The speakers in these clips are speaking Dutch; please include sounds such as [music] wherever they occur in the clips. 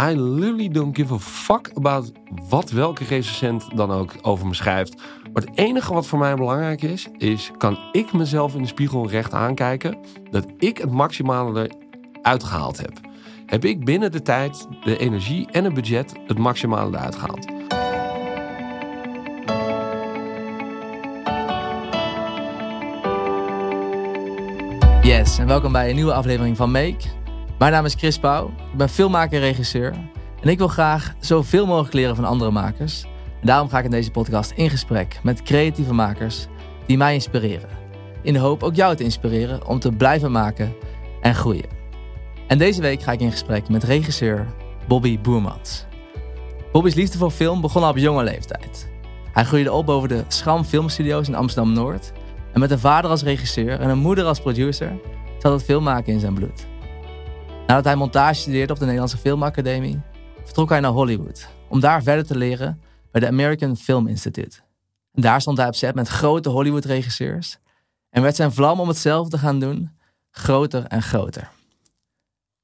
I literally don't give a fuck about wat welke recensent dan ook over me schrijft. Maar het enige wat voor mij belangrijk is, is kan ik mezelf in de spiegel recht aankijken dat ik het maximale eruit gehaald heb. Heb ik binnen de tijd, de energie en het budget het maximale eruit gehaald. Yes, en welkom bij een nieuwe aflevering van Make. Mijn naam is Chris Pauw, ik ben filmmaker en regisseur. En ik wil graag zoveel mogelijk leren van andere makers. Daarom ga ik in deze podcast in gesprek met creatieve makers die mij inspireren. In de hoop ook jou te inspireren om te blijven maken en groeien. En deze week ga ik in gesprek met regisseur Bobby Boermans. Bobby's liefde voor film begon al op jonge leeftijd. Hij groeide op boven de Schram Filmstudio's in Amsterdam-Noord. En met een vader als regisseur en een moeder als producer zat het filmmaken in zijn bloed. Nadat hij montage studeerde op de Nederlandse Filmacademie, vertrok hij naar Hollywood om daar verder te leren bij de American Film Institute. En daar stond hij op set met grote Hollywood-regisseurs en werd zijn vlam om hetzelfde te gaan doen groter en groter.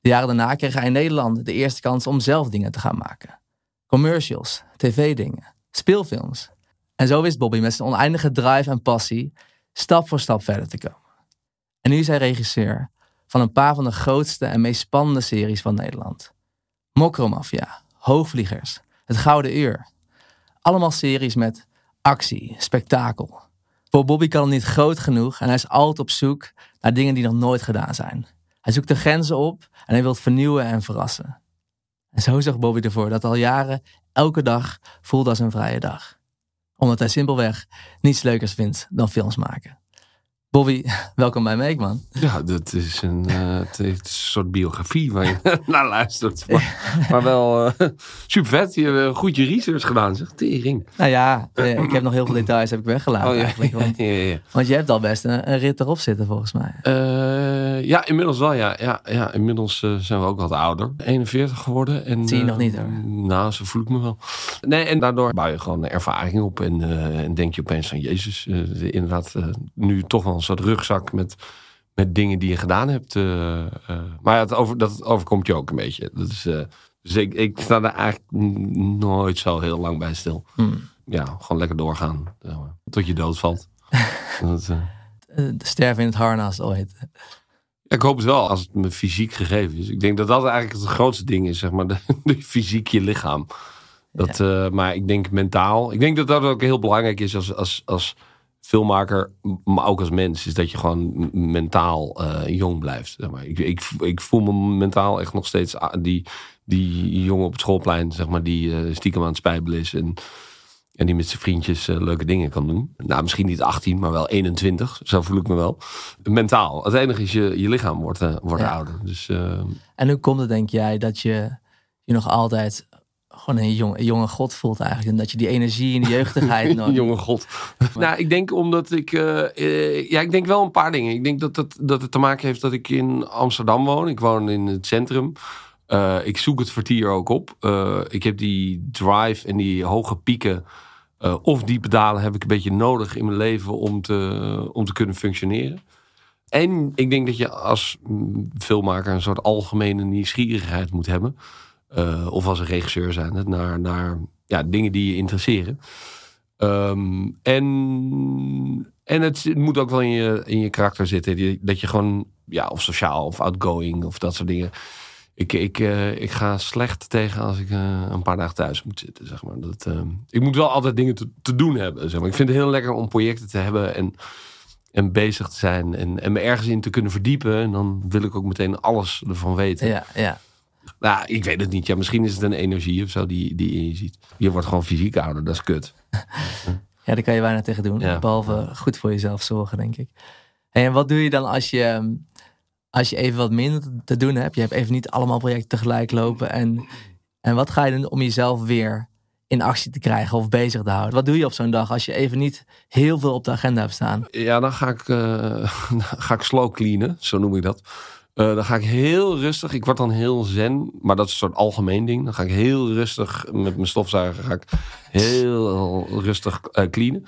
De jaren daarna kreeg hij in Nederland de eerste kans om zelf dingen te gaan maken. Commercials, tv-dingen, speelfilms. En zo wist Bobby met zijn oneindige drive en passie stap voor stap verder te komen. En nu is hij regisseur van een paar van de grootste en meest spannende series van Nederland. Mokromafia, Hoogvliegers, Het Gouden Uur. Allemaal series met actie, spektakel. Voor Bobby kan het niet groot genoeg en hij is altijd op zoek naar dingen die nog nooit gedaan zijn. Hij zoekt de grenzen op en hij wil vernieuwen en verrassen. En zo zag Bobby ervoor dat al jaren elke dag voelde als een vrije dag. Omdat hij simpelweg niets leukers vindt dan films maken. Bobby, [laughs] welkom bij Make, man. Ja, dat is een, uh, [laughs] het is een soort biografie waar je [laughs] naar luistert. Maar, maar wel uh, super vet. Je hebt goed je research gedaan, zeg. Tering. Nou ja, eh, ik heb nog heel veel details heb ik weggelaten Oh, ja. eigenlijk. Want, Ja, ja, ja. want je hebt al best een, een rit erop zitten volgens mij. Eh, ja, inmiddels wel, ja. ja, ja inmiddels eh, zijn we ook wat ouder. 41 geworden. En, Zie je eh, nog niet, hoor. Nou, zo voel ik me wel. Nee, en daardoor bouw je gewoon ervaring op. En, eh, en denk je opeens van, jezus, eh, inderdaad, eh, nu toch wel een soort rugzak met, met dingen die je gedaan hebt. eh, eh. maar ja, het over, dat overkomt je ook een beetje. Dat is, eh, dus ik, ik sta daar eigenlijk nooit zo heel lang bij stil. Hmm. Ja, gewoon lekker doorgaan. tot je doodvalt. [laughs] dat, Eh, sterven in het harnas ooit. Ik hoop het wel, als het me fysiek gegeven is. Ik denk dat dat eigenlijk het grootste ding is, zeg maar, [laughs] de, de fysiek je lichaam. Dat, maar ik denk mentaal. Ik denk dat dat ook heel belangrijk is als, als, als filmmaker, maar ook als mens, is dat je gewoon mentaal eh, jong blijft. Zeg maar. ik, ik, ik voel me mentaal echt nog steeds ah, die, die jongen op het schoolplein, zeg maar, die eh, stiekem aan het spijbelen is en, en die met zijn vriendjes eh, leuke dingen kan doen. Nou, misschien niet 18, maar wel 21. Zo voel ik me wel. Mentaal. Het enige is je, je lichaam wordt, wordt Ja. ouder. Dus En hoe komt het, denk jij, dat je je nog altijd gewoon een, jong, een jonge god voelt eigenlijk? En dat je die energie en die jeugdigheid [laughs] nog... Jonge god. nou, ik denk omdat ik... eh, eh, ja, ik denk wel een paar dingen. Ik denk dat het, dat het te maken heeft dat ik in Amsterdam woon. Ik woon in het centrum. Eh, ik zoek het vertier ook op. Ik heb die drive en die hoge pieken... of diepe dalen heb ik een beetje nodig in mijn leven om te, om te kunnen functioneren. En ik denk dat je als mm, filmmaker een soort algemene nieuwsgierigheid moet hebben. Eh, of als een regisseur zijn, het naar, naar ja, dingen die je interesseren. Ehm, en en het, moet ook wel in je, in je karakter zitten. Dat je gewoon, ja, of sociaal of outgoing of dat soort dingen. Ik, ik, eh, ik ga slecht tegen als ik eh, een paar dagen thuis moet zitten, zeg maar. Dat, ehm, ik moet wel altijd dingen te, te doen hebben, zeg maar. Ik vind het heel lekker om projecten te hebben en, en bezig te zijn. En, en me ergens in te kunnen verdiepen. En dan wil ik ook meteen alles ervan weten. Ja, ja. Nou, ik weet het niet. Ja, misschien is het een energie of zo die, die in je ziet. Je wordt gewoon fysiek ouder, dat is kut. [laughs] ja, daar kan je weinig tegen doen. Ja. Behalve goed voor jezelf zorgen, denk ik. En wat doe je dan als je, als je even wat minder te doen hebt? Je hebt even niet allemaal projecten tegelijk lopen. En, en wat ga je doen om jezelf weer in actie te krijgen of bezig te houden? Wat doe je op zo'n dag als je even niet heel veel op de agenda hebt staan? Ja, dan ga ik, eh, [laughs] dan ga ik slow cleanen, zo noem ik dat. Eh, dan ga ik heel rustig, ik word dan heel zen, maar dat is een soort algemeen ding. Dan ga ik heel rustig met mijn stofzuiger ga ik heel rustig eh cleanen.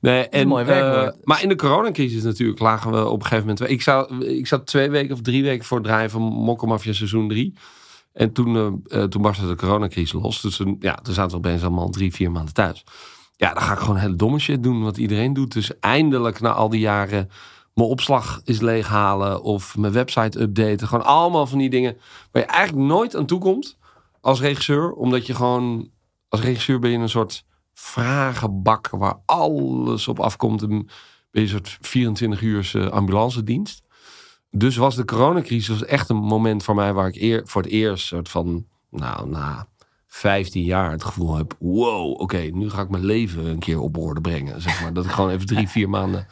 Nee, en, mooi eh, maar in de coronacrisis natuurlijk lagen we op een gegeven moment... Ik, zou, ik zat twee weken of drie weken voor het draaien van Mokkermafia seizoen 3. En toen, toen barstte de coronacrisis los. Dus toen, ja, toen zaten we opeens allemaal drie, vier maanden thuis. Ja, dan ga ik gewoon hele domme shit doen wat iedereen doet. Dus eindelijk na al die jaren mijn opslag is leeghalen of mijn website updaten. Gewoon allemaal van die dingen waar je eigenlijk nooit aan toe komt als regisseur. Omdat je gewoon, als regisseur ben je een soort vragenbak waar alles op afkomt. En ben je een soort 24 uur ambulance dienst. Dus was de coronacrisis echt een moment voor mij waar ik eer, voor het eerst soort van, nou, na 15 jaar het gevoel heb: wow, oké, nu ga ik mijn leven een keer op orde brengen. Zeg maar. Dat ik gewoon even drie, [laughs] vier maanden.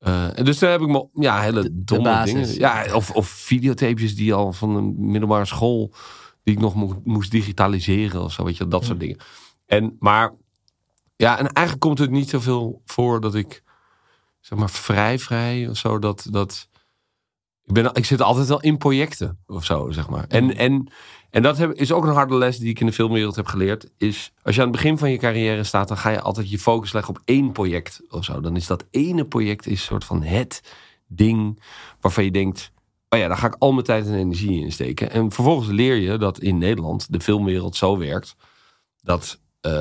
Uh, dus daar heb ik me, ja, hele domme dingen. Ja, of, of videotapejes die al van de middelbare school, die ik nog moest digitaliseren of zo, weet je, dat soort dingen. En, maar, ja, en eigenlijk komt het niet zoveel voor dat ik, zeg maar, vrij, vrij of zo, dat, dat, ik, ben, ik zit altijd wel in projecten of zo, zeg maar. En, en, en dat heb, is ook een harde les die ik in de filmwereld heb geleerd. Is als je aan het begin van je carrière staat, dan ga je altijd je focus leggen op één project of zo. Dan is dat ene project is een soort van het ding waarvan je denkt, oh ja, daar ga ik al mijn tijd en energie in steken. En vervolgens leer je dat in Nederland de filmwereld zo werkt dat, uh,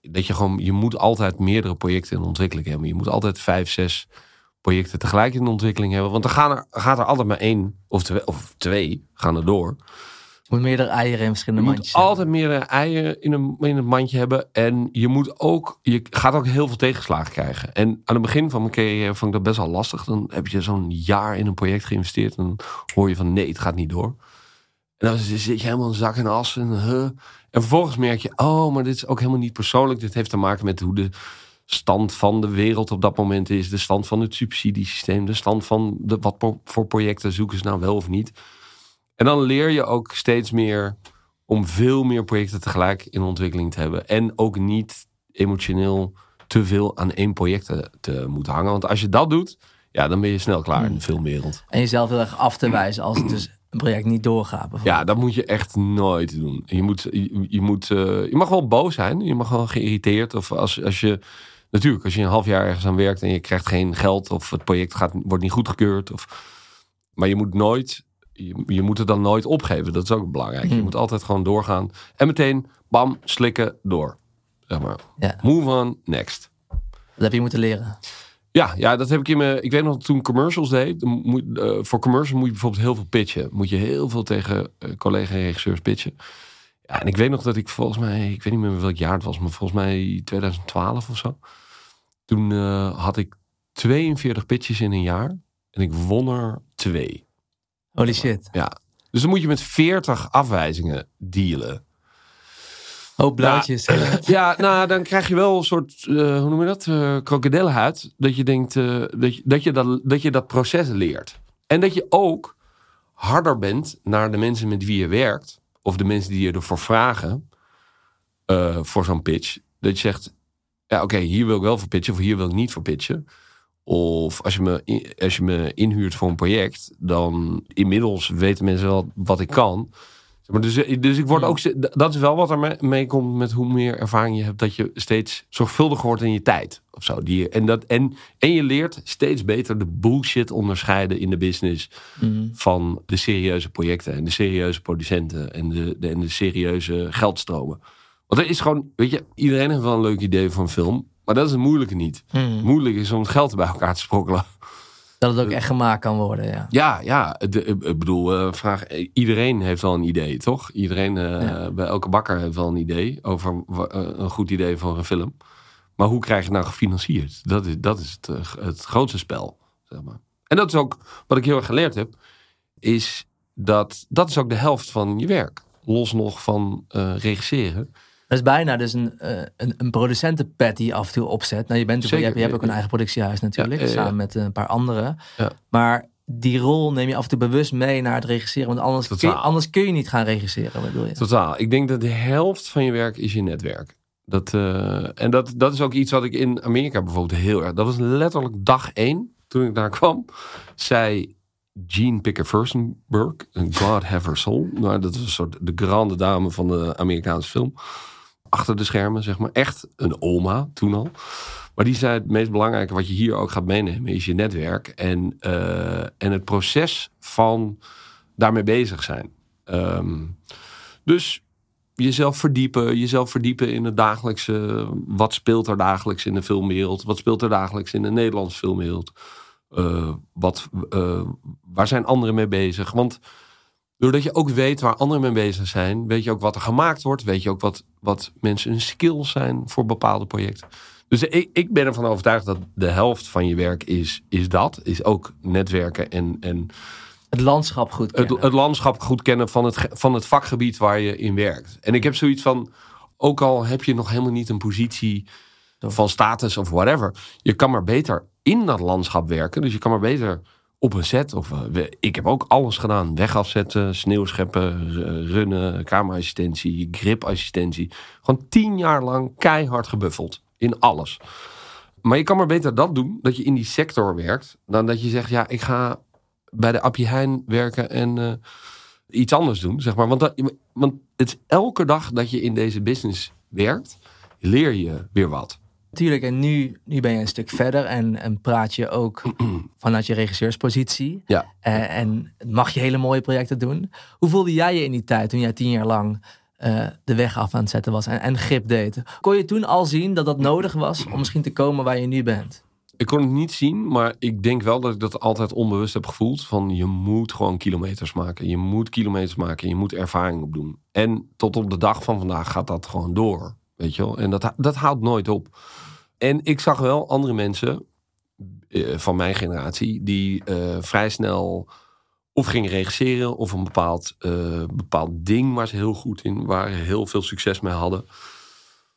dat je gewoon, je moet altijd meerdere projecten in ontwikkeling hebben. Je moet altijd vijf, zes projecten tegelijk in de ontwikkeling hebben. Want dan gaan er, gaat er altijd maar één of twee, of twee gaan er door. Je moet meerdere eieren in verschillende je mandjes moet altijd meerdere eieren in een, in een mandje hebben. En je moet ook, je gaat ook heel veel tegenslagen krijgen. En aan het begin van mijn carrière vond ik dat best wel lastig. Dan heb je zo'n jaar in een project geïnvesteerd. En dan hoor je van nee, het gaat niet door. En dan zit je helemaal in zak en as. En, huh. en vervolgens merk je, oh, maar dit is ook helemaal niet persoonlijk. Dit heeft te maken met hoe de stand van de wereld op dat moment is. De stand van het subsidiesysteem. De stand van de, wat voor projecten zoeken ze nou wel of niet. En dan leer je ook steeds meer om veel meer projecten tegelijk in ontwikkeling te hebben. En ook niet emotioneel te veel aan één project te, te moeten hangen. Want als je dat doet, ja, dan ben je snel klaar in de filmwereld. En jezelf heel erg af te wijzen als het dus een project niet doorgaat. Ja, dat moet je echt nooit doen. Je, moet, je, je moet, uh, je mag wel boos zijn. Je mag wel geïrriteerd. Of als, als je natuurlijk, als je een half jaar ergens aan werkt en je krijgt geen geld of het project gaat, wordt niet goedgekeurd. Of, maar je moet nooit, je, je moet het dan nooit opgeven. Dat is ook belangrijk. Je hmm. moet altijd gewoon doorgaan en meteen, bam, slikken, door. Zeg maar. Move on, next. Dat heb je moeten leren. Ja, ja, dat heb ik in mijn. Ik weet nog toen commercials deed. Moet, uh, voor commercials moet je bijvoorbeeld heel veel pitchen. Moet je heel veel tegen uh, collega-regisseurs pitchen. Ja, en ik weet nog dat ik volgens mij, ik weet niet meer welk jaar het was, maar volgens mij 2012 of zo. Toen uh, had ik 42 pitches in een jaar en ik won er twee. Holy shit. Ja. Dus dan moet je met 40 afwijzingen dealen. Hoop blauwtjes. Ja, [laughs] ja, nou dan krijg je wel een soort, uh, hoe noem je dat, uh, krokodillenhuid. Dat je denkt uh, dat, je, dat, je dat, dat je dat proces leert. En dat je ook harder bent naar de mensen met wie je werkt of de mensen die je ervoor vragen uh, voor zo'n pitch, dat je zegt, ja oké, hier wil ik wel voor pitchen of hier wil ik niet voor pitchen. Of als je, me, als je me inhuurt voor een project, dan inmiddels weten mensen wel wat ik kan. Maar dus, dus ik word ook. Dat is wel wat er mee komt met hoe meer ervaring je hebt. Dat je steeds zorgvuldiger wordt in je tijd. Of zo. Die, en, dat, en, en je leert steeds beter de bullshit onderscheiden in de business. Hmm. Van de serieuze projecten en de serieuze producenten. En de, de, en de serieuze geldstromen. Want er is gewoon. Weet je, iedereen heeft wel een leuk idee een film. Maar dat is het moeilijke niet. Mm. Moeilijk is om het geld bij elkaar te sprokkelen. Dat het ook echt gemaakt kan worden, ja. Ja, ja. ik bedoel, uh, vraag, iedereen heeft wel een idee, toch? Iedereen, uh, bij elke bakker heeft wel een idee over uh, een goed idee voor een film. Maar hoe krijg je het nou gefinancierd? Dat is, dat is het, het grootste spel, zeg maar. En dat is ook wat ik heel erg geleerd heb, is dat dat is ook de helft van je werk. Los nog van regisseren. Dat is bijna dus een, uh, een, een producentenpet die je af en toe opzet. Nou, je, bent, Zeker, je, hebt, je hebt ook een eigen productiehuis natuurlijk, samen met een paar anderen. Maar die rol neem je af en toe bewust mee naar het regisseren. Want anders, kun je, anders kun je niet gaan regisseren, bedoel je? Totaal. Ik denk dat de helft van je werk is je netwerk. Dat, uh, en dat, dat is ook iets wat ik in Amerika bijvoorbeeld heel erg... Dat was letterlijk dag één, toen ik daar kwam. Zei Jean Picker Furstenberg, God Have Her Soul. Nou, dat is een soort de grande dame van de Amerikaanse film achter de schermen, zeg maar. Echt een oma toen al. Maar die zei het meest belangrijke wat je hier ook gaat meenemen is je netwerk. En, uh, en het proces van daarmee bezig zijn. Ehm, dus jezelf verdiepen, jezelf verdiepen in het dagelijkse. Wat speelt er dagelijks in de filmwereld? Wat speelt er dagelijks in de Nederlandse filmwereld? Uh, wat, uh, waar zijn anderen mee bezig? Want doordat je ook weet waar anderen mee bezig zijn, weet je ook wat er gemaakt wordt. Weet je ook wat, wat mensen hun skills zijn voor bepaalde projecten. Dus ik, ik ben ervan overtuigd dat de helft van je werk is, is dat. Is ook netwerken en, en het landschap goed kennen. Het, het, landschap goed kennen van het, van het vakgebied waar je in werkt. En ik heb zoiets van, ook al heb je nog helemaal niet een positie van status of whatever. Je kan maar beter in dat landschap werken. Dus je kan maar beter op een set. Of, uh, ik heb ook alles gedaan. Weg afzetten, sneeuw scheppen, runnen, camerassistentie, gripassistentie. Gewoon tien jaar lang keihard gebuffeld. In alles. Maar je kan maar beter dat doen, dat je in die sector werkt, dan dat je zegt, ja, ik ga bij de Appie Heijn werken en uh, iets anders doen, zeg maar. Want, dat, want het is elke dag dat je in deze business werkt, leer je weer wat. Tuurlijk, en nu, nu ben je een stuk verder en, en praat je ook [clears throat] vanuit je regisseurspositie. Ja. Uh, en mag je hele mooie projecten doen. Hoe voelde jij je in die tijd toen jij tien jaar lang uh, de weg af aan het zetten was en, en grip deed? Kon je toen al zien dat dat nodig was om misschien te komen waar je nu bent? Ik kon het niet zien, maar ik denk wel dat ik dat altijd onbewust heb gevoeld. Van je moet gewoon kilometers maken. Je moet kilometers maken. Je moet ervaring opdoen. En tot op de dag van vandaag gaat dat gewoon door. Weet je wel? En dat, dat houdt nooit op. En ik zag wel andere mensen uh, van mijn generatie die uh, vrij snel of gingen regisseren of een bepaald, uh, bepaald ding waar ze heel goed in waren, heel veel succes mee hadden.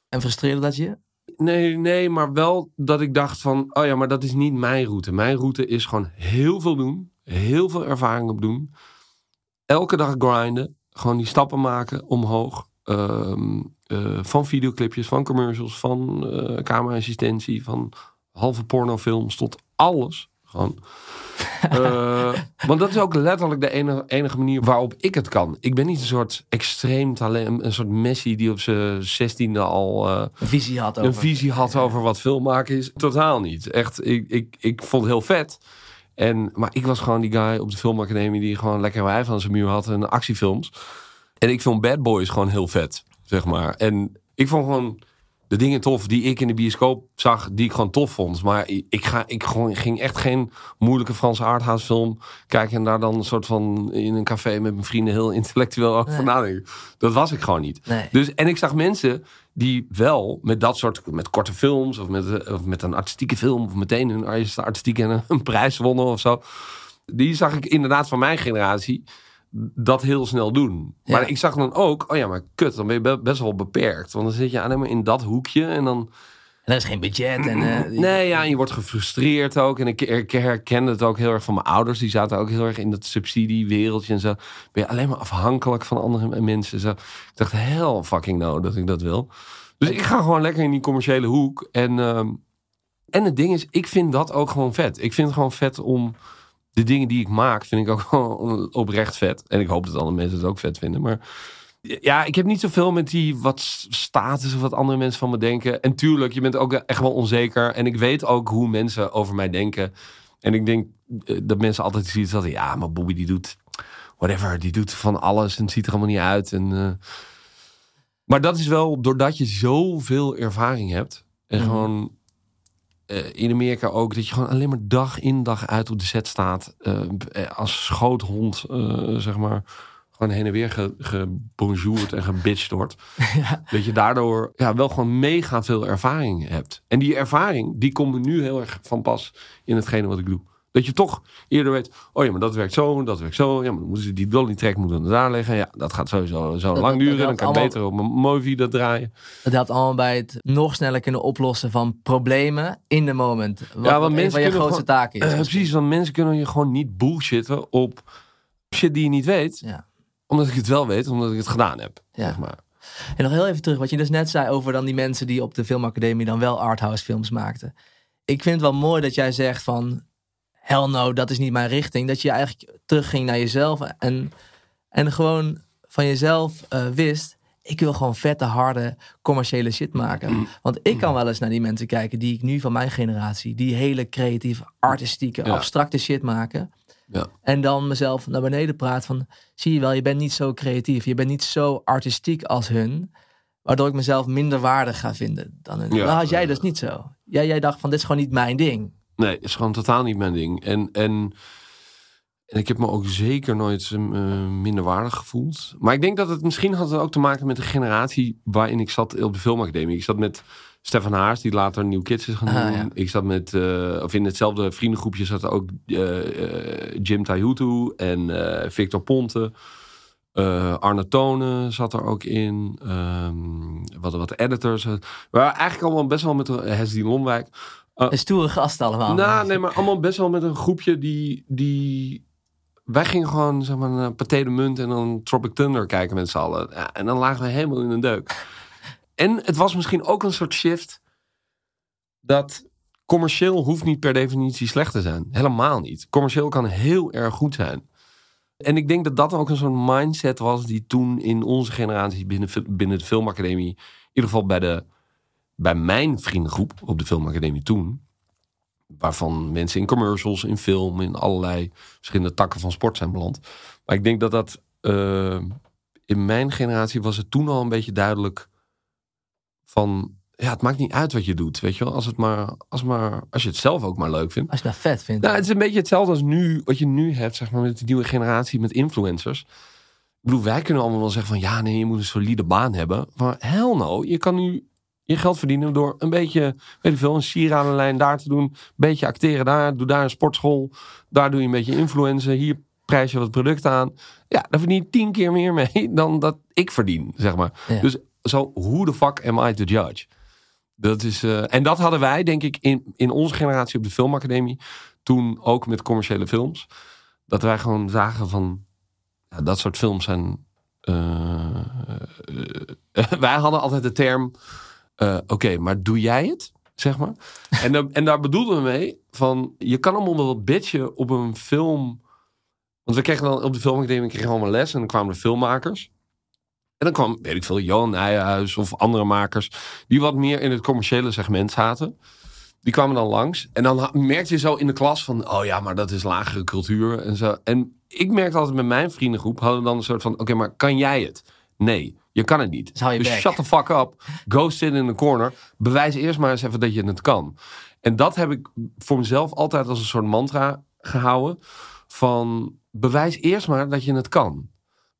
En frustreerde dat je? Nee, nee, maar wel dat ik dacht van, oh ja, maar dat is niet mijn route. Mijn route is gewoon heel veel doen, heel veel ervaring op doen. Elke dag grinden, gewoon die stappen maken omhoog. Uh, uh, van videoclipjes, van commercials, van uh, camera-assistentie, van halve pornofilms tot alles. Gewoon. uh, [laughs] want dat is ook letterlijk de enige, enige, manier waarop ik het kan. Ik ben niet een soort extreem talent, een soort Messi die op zijn zestiende al uh, een visie had, over. een visie had over wat film maken is. Totaal niet. Echt, ik, ik, ik vond het heel vet. En, maar ik was gewoon die guy op de filmacademie die gewoon lekker wijf aan zijn muur had en actiefilms. En ik vond Bad Boys gewoon heel vet, zeg maar. En ik vond gewoon de dingen tof die ik in de bioscoop zag, die ik gewoon tof vond. Maar ik, ga, ik gewoon, ging echt geen moeilijke Franse arthouse film kijken en daar dan een soort van in een café met mijn vrienden heel intellectueel over nee. nadenken. Dat was ik gewoon niet. Nee. Dus, en ik zag mensen die wel met dat soort, met korte films of met, of met een artistieke film of meteen een artistieke een, [laughs] een prijs wonnen of zo. Die zag ik inderdaad van mijn generatie dat heel snel doen. Ja. Maar ik zag dan ook, oh ja, maar kut, dan ben je best wel beperkt. Want dan zit je alleen maar in dat hoekje en dan... En er is geen budget. En, [clears throat] uh, nee, ja, en je wordt gefrustreerd ook. En ik, ik herkende het ook heel erg van mijn ouders. Die zaten ook heel erg in dat subsidiewereldje en zo. Ben je alleen maar afhankelijk van andere mensen. Zo. Ik dacht, hell fucking no dat ik dat wil. Dus ik ga gewoon lekker in die commerciële hoek. En, uh, en het ding is, ik vind dat ook gewoon vet. Ik vind het gewoon vet om de dingen die ik maak, vind ik ook [laughs] gewoon oprecht vet. En ik hoop dat andere mensen het ook vet vinden. Maar ja, ik heb niet zoveel met die wat status of wat andere mensen van me denken. En tuurlijk, je bent ook echt wel onzeker. En ik weet ook hoe mensen over mij denken. En ik denk eh, dat mensen altijd zien dat ja, maar Bobby die doet whatever, die doet van alles en het ziet er allemaal niet uit. En, uh... Maar dat is wel doordat je zoveel ervaring hebt en mm. gewoon in Amerika ook dat je gewoon alleen maar dag in dag uit op de set staat. Uh, als schoothond, zeg maar. Gewoon heen en weer ge, gebonjourd en gebitcht wordt. [laughs] Ja. Dat je daardoor ja, wel gewoon mega veel ervaring hebt. En die ervaring, die komt nu heel erg van pas in hetgene wat ik doe. Dat je toch eerder weet, oh ja, maar dat werkt zo, dat werkt zo. Ja, maar dan moeten die dolly track moeten daar liggen. Ja, dat gaat sowieso zo lang duren. Dan kan ik beter op mijn movie dat draaien. Dat helpt allemaal bij het nog sneller kunnen oplossen van problemen in de moment. Wat, ja, want mensen je grootste gewoon, taak is. [clears throat] Uh, precies, want mensen kunnen je gewoon niet bullshitten op shit die je niet weet. Ja. Omdat ik het wel weet, omdat ik het gedaan heb. Ja. Zeg maar. En nog heel even terug, wat je dus net zei over dan die mensen die op de filmacademie dan wel arthouse films maakten. Ik vind het wel mooi dat jij zegt van hell no, dat is niet mijn richting. Dat je eigenlijk terugging naar jezelf en, en gewoon van jezelf uh, wist, ik wil gewoon vette, harde, commerciële shit maken. Want ik kan wel eens naar die mensen kijken die ik nu van mijn generatie, die hele creatieve, artistieke, ja. abstracte shit maken. Ja. En dan mezelf naar beneden praat van, zie je wel, je bent niet zo creatief. Je bent niet zo artistiek als hun. Waardoor ik mezelf minder waardig ga vinden dan hun. Ja, had jij dus niet zo. Jij, jij dacht van, dit is gewoon niet mijn ding. Nee, is gewoon totaal niet mijn ding. En, en, en ik heb me ook zeker nooit eh, minder waardig gevoeld. Maar ik denk dat het misschien had het ook te maken met de generatie waarin ik zat op de filmacademie. Ik zat met Stefan Haars, die later New Kids is gaan doen. Ah, ja. Ik zat met, eh, of in hetzelfde vriendengroepje zat ook eh, eh, Jim Taihutu en eh, Victor Ponte. Eh, Arne Tonen zat er ook in. Ehm wat, wat editors. We waren eigenlijk allemaal best wel met Hesdy Lomwijk. Een stoere gast allemaal. Nou, nee, maar allemaal best wel met een groepje die... die wij gingen gewoon, zeg maar, naar Pathé de Munt en dan Tropic Thunder kijken met z'n allen. Ja, en dan lagen we helemaal in een deuk. En het was misschien ook een soort shift dat commercieel hoeft niet per definitie slecht te zijn. Helemaal niet. Commercieel kan heel erg goed zijn. En ik denk dat dat ook een soort mindset was die toen in onze generatie binnen, binnen de filmacademie, in ieder geval bij, de, bij mijn vriendengroep op de filmacademie toen, waarvan mensen in commercials, in film, in allerlei verschillende takken van sport zijn beland. Maar ik denk dat dat eh, in mijn generatie was het toen al een beetje duidelijk van ja, het maakt niet uit wat je doet, weet je wel, als het maar als, maar, als je het zelf ook maar leuk vindt. Als je dat vet vindt. Nou, het is een beetje hetzelfde als nu, wat je nu hebt, zeg maar, met de nieuwe generatie met influencers. Ik bedoel, wij kunnen allemaal wel zeggen van ja, nee, je moet een solide baan hebben. Maar hell no, je kan nu je geld verdienen door een beetje, weet ik veel, een sieradenlijn daar te doen. Een beetje acteren daar, doe daar een sportschool. Daar doe je een beetje influencen. Hier prijs je wat product aan. Ja, daar verdien je tien keer meer mee [laughs] dan dat ik verdien, zeg maar. Ja. Dus zo, who the fuck am I to judge? Dat is, eh, en dat hadden wij, denk ik, in, in onze generatie op de filmacademie. Toen ook met commerciële films. Dat wij gewoon zagen van, ja, dat soort films zijn... eh, eh, [laughs] wij hadden altijd de term, eh, oké, maar doe jij het? Zeg maar. [laughs] En, dan- en daar bedoelden we mee van, je kan allemaal wel wat bitchen op een film... Want we kregen dan op de filmacademie kregen allemaal les en dan kwamen de filmmakers. En dan kwam, weet ik veel, Johan Nijhuis of andere makers... die wat meer in het commerciële segment zaten. Die kwamen dan langs. En dan merkte je zo in de klas van... oh ja, maar dat is lagere cultuur en zo. En ik merkte altijd met mijn vriendengroep... hadden we dan een soort van... oké, maar kan jij het? Nee, je kan het niet. Dus hou je dus bek. shut the fuck up. Go sit in the corner. Bewijs eerst maar eens even dat je het kan. En dat heb ik voor mezelf altijd als een soort mantra gehouden. Van bewijs eerst maar dat je het kan.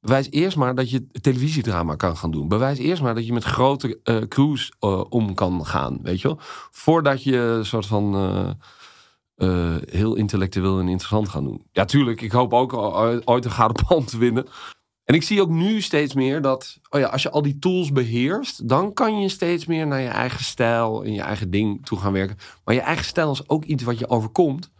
Bewijs eerst maar dat je televisiedrama kan gaan doen. Bewijs eerst maar dat je met grote eh, crews eh, om kan gaan. Weet je wel? Voordat je een soort van eh, heel intellectueel en interessant gaan doen. Ja, tuurlijk. Ik hoop ook ooit een gouden palm te winnen. En ik zie ook nu steeds meer dat oh ja, als je al die tools beheerst, dan kan je steeds meer naar je eigen stijl en je eigen ding toe gaan werken. Maar je eigen stijl is ook iets wat je overkomt.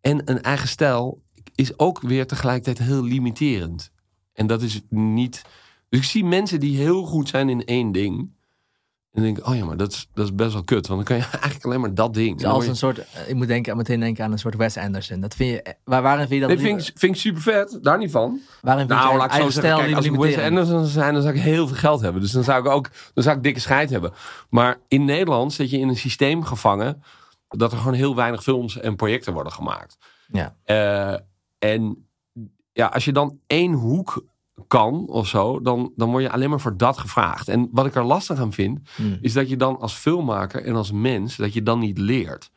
En een eigen stijl is ook weer tegelijkertijd heel limiterend. En dat is niet. Dus ik zie mensen die heel goed zijn in één ding. En denk ik, oh ja, maar dat is, dat is best wel kut. Want dan kan je [laughs] eigenlijk alleen maar dat ding. Dus als je- een soort, eh, ik moet denken, meteen denken aan een soort Wes Anderson. Dat vind je, eh, waar, waarin vind je dat? Nee, vind ik, vind ik super vet. Daar niet van. waarin vind Nou, je laat ik zo zeggen. Kijk, als ik Wes? Anderson zou zijn, dan zou ik heel veel geld hebben. Dus dan zou ik ook dan zou ik dikke scheid hebben. Maar in Nederland zit je in een systeem gevangen... dat er gewoon heel weinig films en projecten worden gemaakt. Ja. Eh, en ja, als je dan één hoek kan of zo... Dan, dan word je alleen maar voor dat gevraagd. En wat ik er lastig aan vind... Hmm. is dat je dan als filmmaker en als mens... dat je dan niet leert.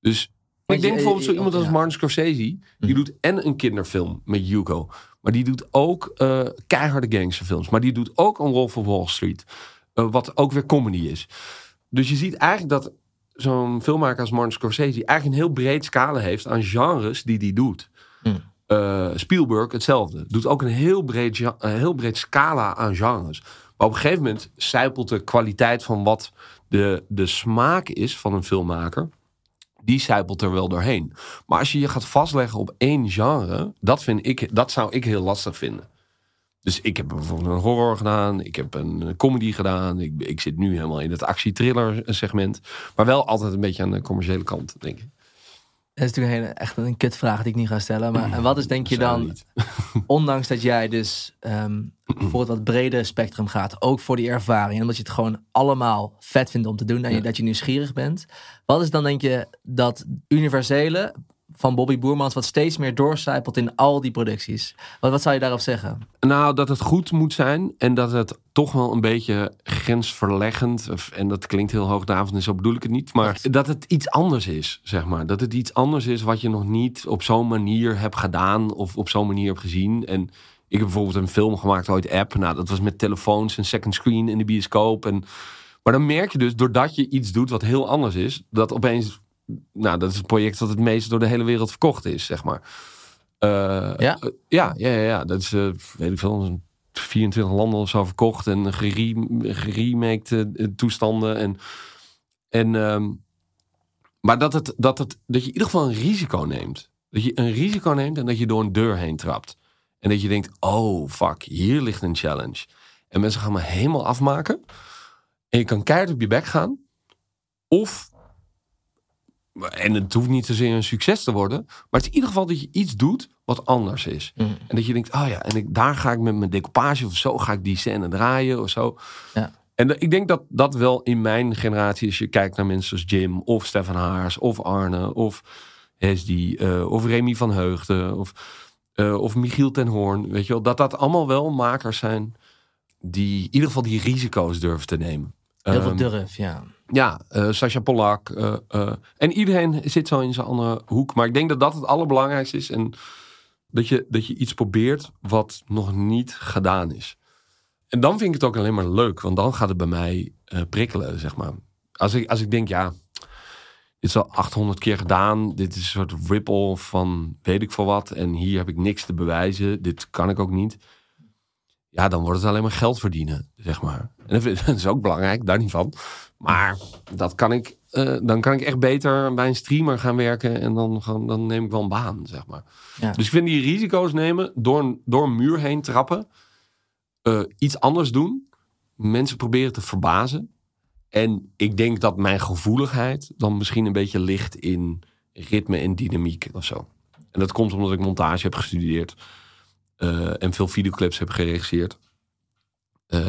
Dus ik denk bijvoorbeeld zo iemand als. Martin Scorsese. Die Mhm. doet en een kinderfilm met Hugo. Maar die doet ook eh, keiharde gangsterfilms. Maar die doet ook een Wolf of Wall Street. eh, wat ook weer comedy is. Dus je ziet eigenlijk dat zo'n filmmaker als Martin Scorsese... eigenlijk een heel breed scala heeft aan genres die die doet. Mhm. Eh, Spielberg hetzelfde. Doet ook een heel breed, een heel breed scala aan genres. Maar op een gegeven moment zijpelt de kwaliteit van wat de, de smaak is van een filmmaker die zijpelt er wel doorheen. Maar als je je gaat vastleggen op één genre, dat, vind ik, dat zou ik heel lastig vinden. Dus ik heb bijvoorbeeld een horror gedaan, ik heb een comedy gedaan, ik, ik zit nu helemaal in het actie-thriller segment, maar wel altijd een beetje aan de commerciële kant, denk ik. Dat is natuurlijk een hele, echt een kutvraag die ik niet ga stellen. Maar wat is denk je dan, [laughs] ondanks dat jij dus ehm, voor het wat brede spectrum gaat, ook voor die ervaring, omdat je het gewoon allemaal vet vindt om te doen en je, Ja. dat je nieuwsgierig bent, wat is dan denk je dat universele van Bobby Boermans, wat steeds meer doorcijpelt in al die producties. Wat, wat zou je daarop zeggen? Nou, dat het goed moet zijn en dat het toch wel een beetje grensverleggend, en dat klinkt heel hoogdravend en zo bedoel ik het niet, maar dat het iets anders is, zeg maar. Dat het iets anders is wat je nog niet op zo'n manier hebt gedaan of op zo'n manier hebt gezien. En ik heb bijvoorbeeld een film gemaakt ooit, App. Nou, dat was met telefoons en second screen in de bioscoop. En, maar dan merk je dus, doordat je iets doet wat heel anders is, dat opeens, nou, dat is het project dat het meest door de hele wereld verkocht is, zeg maar. Eh, Ja? eh, ja, ja, ja, ja. Dat is, eh, weet ik veel, een 24 landen of zo verkocht en gerem- geremaked toestanden. En, en, ehm, maar dat, het, dat, het, dat je in ieder geval een risico neemt. Dat je een risico neemt en dat je door een deur heen trapt. En dat je denkt, oh fuck, hier ligt een challenge. En mensen gaan me helemaal afmaken. En je kan keihard op je bek gaan. Of, en het hoeft niet zozeer een succes te worden. Maar het is in ieder geval dat je iets doet wat anders is. Mm. En dat je denkt, oh ja, en ik, daar ga ik met mijn decoupage of zo, ga ik die scène draaien of zo. Ja. En ik denk dat dat wel in mijn generatie, als je kijkt naar mensen zoals Jim of Stefan Haars of Arne of Hesdy eh, of Remy van Heugden of, eh, of Michiel ten Hoorn, weet je wel, dat dat allemaal wel makers zijn die in ieder geval die risico's durven te nemen. Heel veel Ehm, durf, ja. Ja, eh Sascha Polak. eh, eh, en iedereen zit zo in zijn andere hoek. Maar ik denk dat dat het allerbelangrijkste is. En dat je, dat je iets probeert wat nog niet gedaan is. En dan vind ik het ook alleen maar leuk. Want dan gaat het bij mij prikkelen, zeg maar. Als ik, als ik denk, ja, dit is al 800 keer gedaan. Dit is een soort ripple van weet ik veel wat. En hier heb ik niks te bewijzen. Dit kan ik ook niet. Ja, dan wordt het alleen maar geld verdienen, zeg maar. En [laughs] dat is ook belangrijk, daar niet van. Maar dat kan ik, eh, dan kan ik echt beter bij een streamer gaan werken. En dan, dan neem ik wel een baan, zeg maar. Ja. Dus ik vind die risico's nemen, door een, door een muur heen trappen. eh, iets anders doen. Mensen proberen te verbazen. En ik denk dat mijn gevoeligheid dan misschien een beetje ligt in ritme en dynamiek of zo. En dat komt omdat ik montage heb gestudeerd. Eh, en veel videoclips heb geregisseerd. Eh,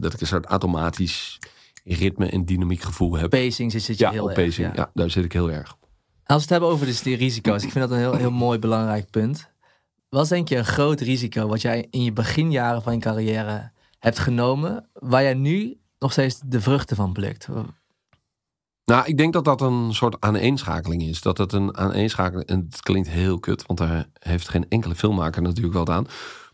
dat ik een soort automatisch ritme en dynamiek gevoel heb. Pacing zit, zit je Ja, heel op erg. pacing. ja. Ja. daar zit ik heel erg. Als we het hebben over dus die risico's, ik vind dat een heel, heel mooi belangrijk punt. Wat denk je een groot risico wat jij in je beginjaren van je carrière hebt genomen, waar jij nu nog steeds de vruchten van plukt? Nou, ik denk dat dat een soort aaneenschakeling is. Dat het een aaneenschakeling... En het klinkt heel kut, want daar heeft geen enkele filmmaker natuurlijk wat aan.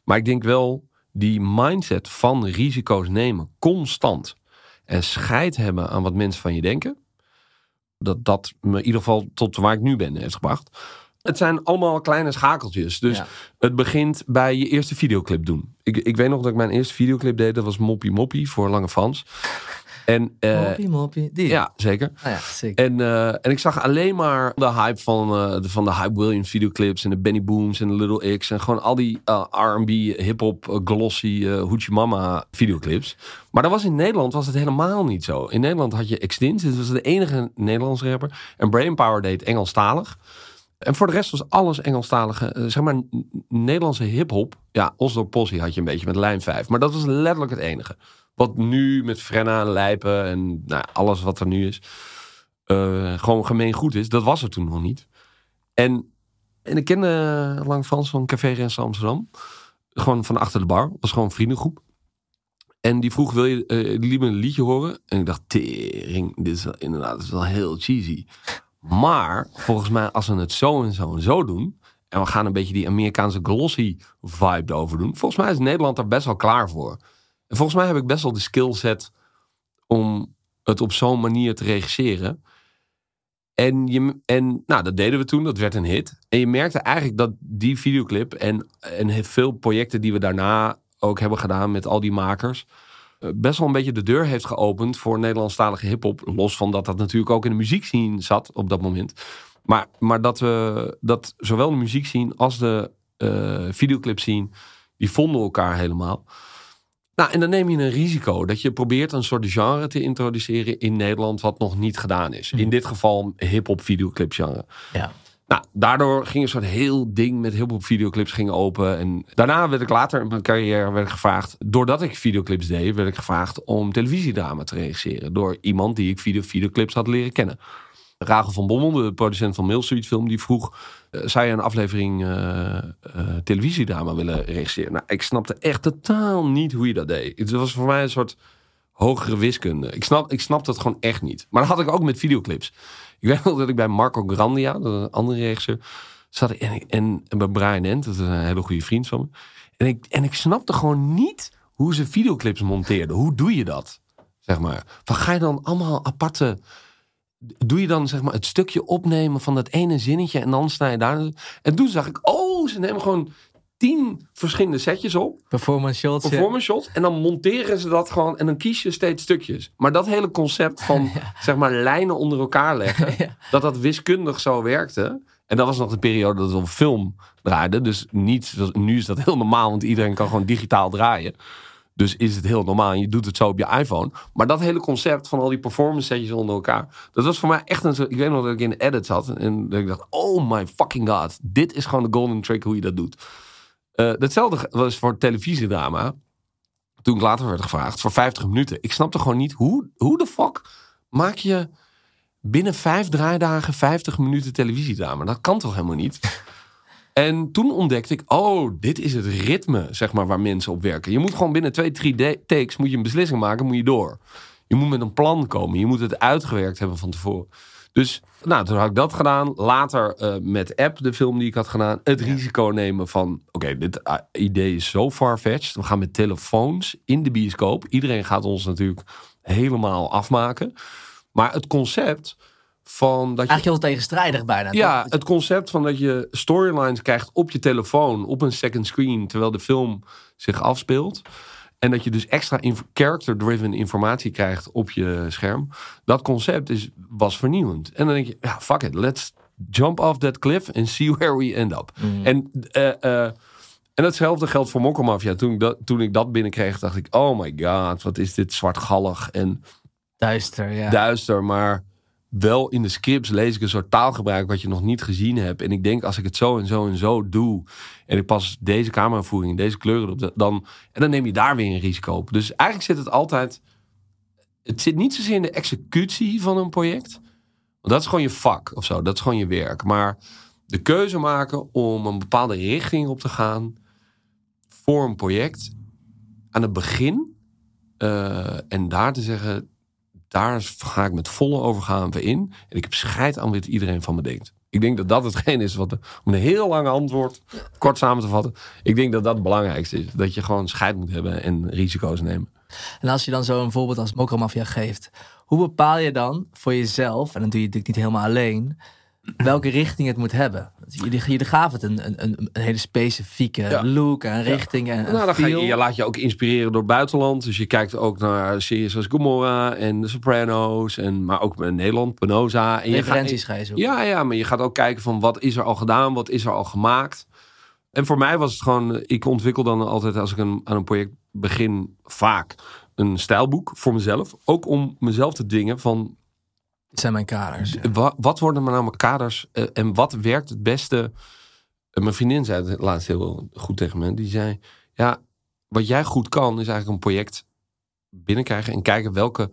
Maar ik denk wel die mindset van risico's nemen, constant. En scheid hebben aan wat mensen van je denken. Dat dat me in ieder geval tot waar ik nu ben heeft gebracht. Het zijn allemaal kleine schakeltjes. Dus Ja. het begint bij je eerste videoclip doen. Ik, ik weet nog dat ik mijn eerste videoclip deed. Dat was Moppie Moppie voor Lange Frans. En, eh, moppie, moppie, die. ja, zeker. Ah ja, sick. En, eh, en ik zag alleen maar de hype van, eh, de, van de Hype Williams videoclips en de Benny Booms en de Little X en gewoon al die R&B, hip-hop, glossy, Hoochie Mama videoclips. Maar dat was in Nederland was het helemaal niet zo. In Nederland had je Extins, dit was de enige Nederlandse rapper. En Brainpower deed Engelstalig. En voor de rest was alles Engelstalige, zeg maar Nederlandse hip-hop. Ja, Oslo Possie had je een beetje met Lijn 5. Maar dat was letterlijk het enige. Wat nu met Frenna, Lijpen en nou, alles wat er nu is eh, gewoon gemeen goed is. Dat was er toen nog niet. En, en ik kende Lang Frans van Café Rens Amsterdam. Gewoon van achter de bar. was gewoon een vriendengroep. En die vroeg, wil je eh, me een liedje horen? En ik dacht, tering, dit is inderdaad is wel heel cheesy. Maar volgens mij, als we het zo en zo en zo doen... en we gaan een beetje die Amerikaanse glossy vibe erover doen... volgens mij is Nederland daar best wel klaar voor. En volgens mij heb ik best wel de skillset om het op zo'n manier te regisseren. En, je, en nou, dat deden we toen, dat werd een hit. En je merkte eigenlijk dat die videoclip en, en veel projecten die we daarna ook hebben gedaan met al die makers, eh, best wel een beetje de deur heeft geopend voor Nederlandstalige hip-hop. Los van dat dat natuurlijk ook in de muziekscene zat op dat moment. Maar, maar dat we dat zowel de muziekscene als de eh videoclip zien, die vonden elkaar helemaal. Nou, en dan neem je een risico dat je probeert een soort genre te introduceren in Nederland wat nog niet gedaan is. In dit geval hip-hop videoclip genre. Ja. Nou, daardoor ging een soort heel ding met hip-hop videoclips ging open. En daarna werd ik later in mijn carrière werd ik gevraagd, doordat ik videoclips deed, werd ik gevraagd om televisiedrama te regisseren. Door iemand die ik video videoclips had leren kennen. Rachel van Bommel, de producent van Mail Film, die vroeg: uh, zou je een aflevering uh, televisiedrama willen regisseren? Nou, ik snapte echt totaal niet hoe je dat deed. Het was voor mij een soort hogere wiskunde. Ik snap, ik snapte het gewoon echt niet. Maar dat had ik ook met videoclips. Ik weet wel dat ik bij Marco Grandia, een andere regisseur, zat en, en, en bij Brian Ent, dat is een hele goede vriend van me. En ik, en ik snapte gewoon niet hoe ze videoclips monteerden. Hoe doe je dat? Zeg maar. Van ga je dan allemaal aparte. Doe je dan zeg maar het stukje opnemen van dat ene zinnetje en dan sta je daar. En toen zag ik, oh, ze nemen gewoon tien verschillende setjes op. Performance shots. Performance shots. En dan monteren ze dat gewoon en dan kies je steeds stukjes. Maar dat hele concept van [laughs] zeg maar lijnen onder elkaar leggen, [laughs] dat dat wiskundig zo werkte. En dat was nog de periode dat we op film draaiden. Dus niet, nu is dat heel normaal, want iedereen kan gewoon digitaal draaien. Dus is het heel normaal en je doet het zo op je iPhone. Maar dat hele concept van al die performance setjes onder elkaar. Dat was voor mij echt een... Ik weet nog dat ik in de edit zat. En dat ik dacht, oh my fucking god. Dit is gewoon de golden trick hoe je dat doet. Uh, datzelfde was voor televisiedrama. Toen ik later werd gevraagd voor 50 minuten. Ik snapte gewoon niet hoe, hoe de fuck maak je binnen vijf draaidagen 50 minuten televisiedrama. Dat kan toch helemaal niet? En toen ontdekte ik, oh, dit is het ritme, zeg maar, waar mensen op werken. Je moet gewoon binnen twee, drie takes, moet je een beslissing maken, moet je door. Je moet met een plan komen. Je moet het uitgewerkt hebben van tevoren. Dus, nou, toen had ik dat gedaan. Later uh, met App, de film die ik had gedaan, het risico nemen van, oké, dit uh, idee is zo farfetched. We gaan met telefoons in de bioscoop. Iedereen gaat ons natuurlijk helemaal afmaken. Maar het concept van dat je... Eigenlijk heel tegenstrijdig bijna. Ja, het concept van dat je storylines krijgt op je telefoon, op een second screen, terwijl de film zich afspeelt. En dat je dus extra character-driven informatie krijgt op je scherm. Dat concept is, was vernieuwend. En dan denk je, ja, fuck it, let's jump off that cliff and see where we end up. Mhm. En, uh, uh, en hetzelfde geldt voor Mokkelmafia. Toen ik dat, toen ik dat binnenkreeg, dacht ik, oh my god, wat is dit zwartgallig en duister, ja. duister, maar wel in de scripts lees ik een soort taalgebruik wat je nog niet gezien hebt. En ik denk, als ik het zo en zo en zo doe. En ik pas deze cameravoering, deze kleuren op. Dan, en dan neem je daar weer een risico op. Dus eigenlijk zit het altijd. Het zit niet zozeer in de executie van een project. Want dat is gewoon je vak of zo. Dat is gewoon je werk. Maar de keuze maken om een bepaalde richting op te gaan. voor een project. aan het begin. Uh, en daar te zeggen daar ga ik met volle overgave in. En ik heb scheid aan wat iedereen van me denkt. Ik denk dat dat hetgeen is wat, om een heel lang antwoord kort samen te vatten. Ik denk dat dat het belangrijkste is. Dat je gewoon scheid moet hebben en risico's nemen. En als je dan zo een voorbeeld als Mokromafia geeft. Hoe bepaal je dan voor jezelf, en dan doe je het niet helemaal alleen welke richting het moet hebben. Jullie, jullie gaven het een, een, een hele specifieke look en richting. En, nou, dan ga je, je laat je ook inspireren door het buitenland. Dus je kijkt ook naar series als Gomorra en The Sopranos. En, maar ook in Nederland, Penosa. En Referenties ga je zoeken. Ja, ja, maar je gaat ook kijken van wat is er al gedaan, wat is er al gemaakt. En voor mij was het gewoon, ik ontwikkel dan altijd als ik een, aan een project begin vaak een stijlboek voor mezelf. Ook om mezelf te dingen van zijn mijn kaders. Wat, wat worden maar nou mijn kaders uh, en wat werkt het beste? Uh, mijn vriendin zei het laatst heel goed tegen me. Die zei, ja, wat jij goed kan is eigenlijk een project binnenkrijgen en kijken welke,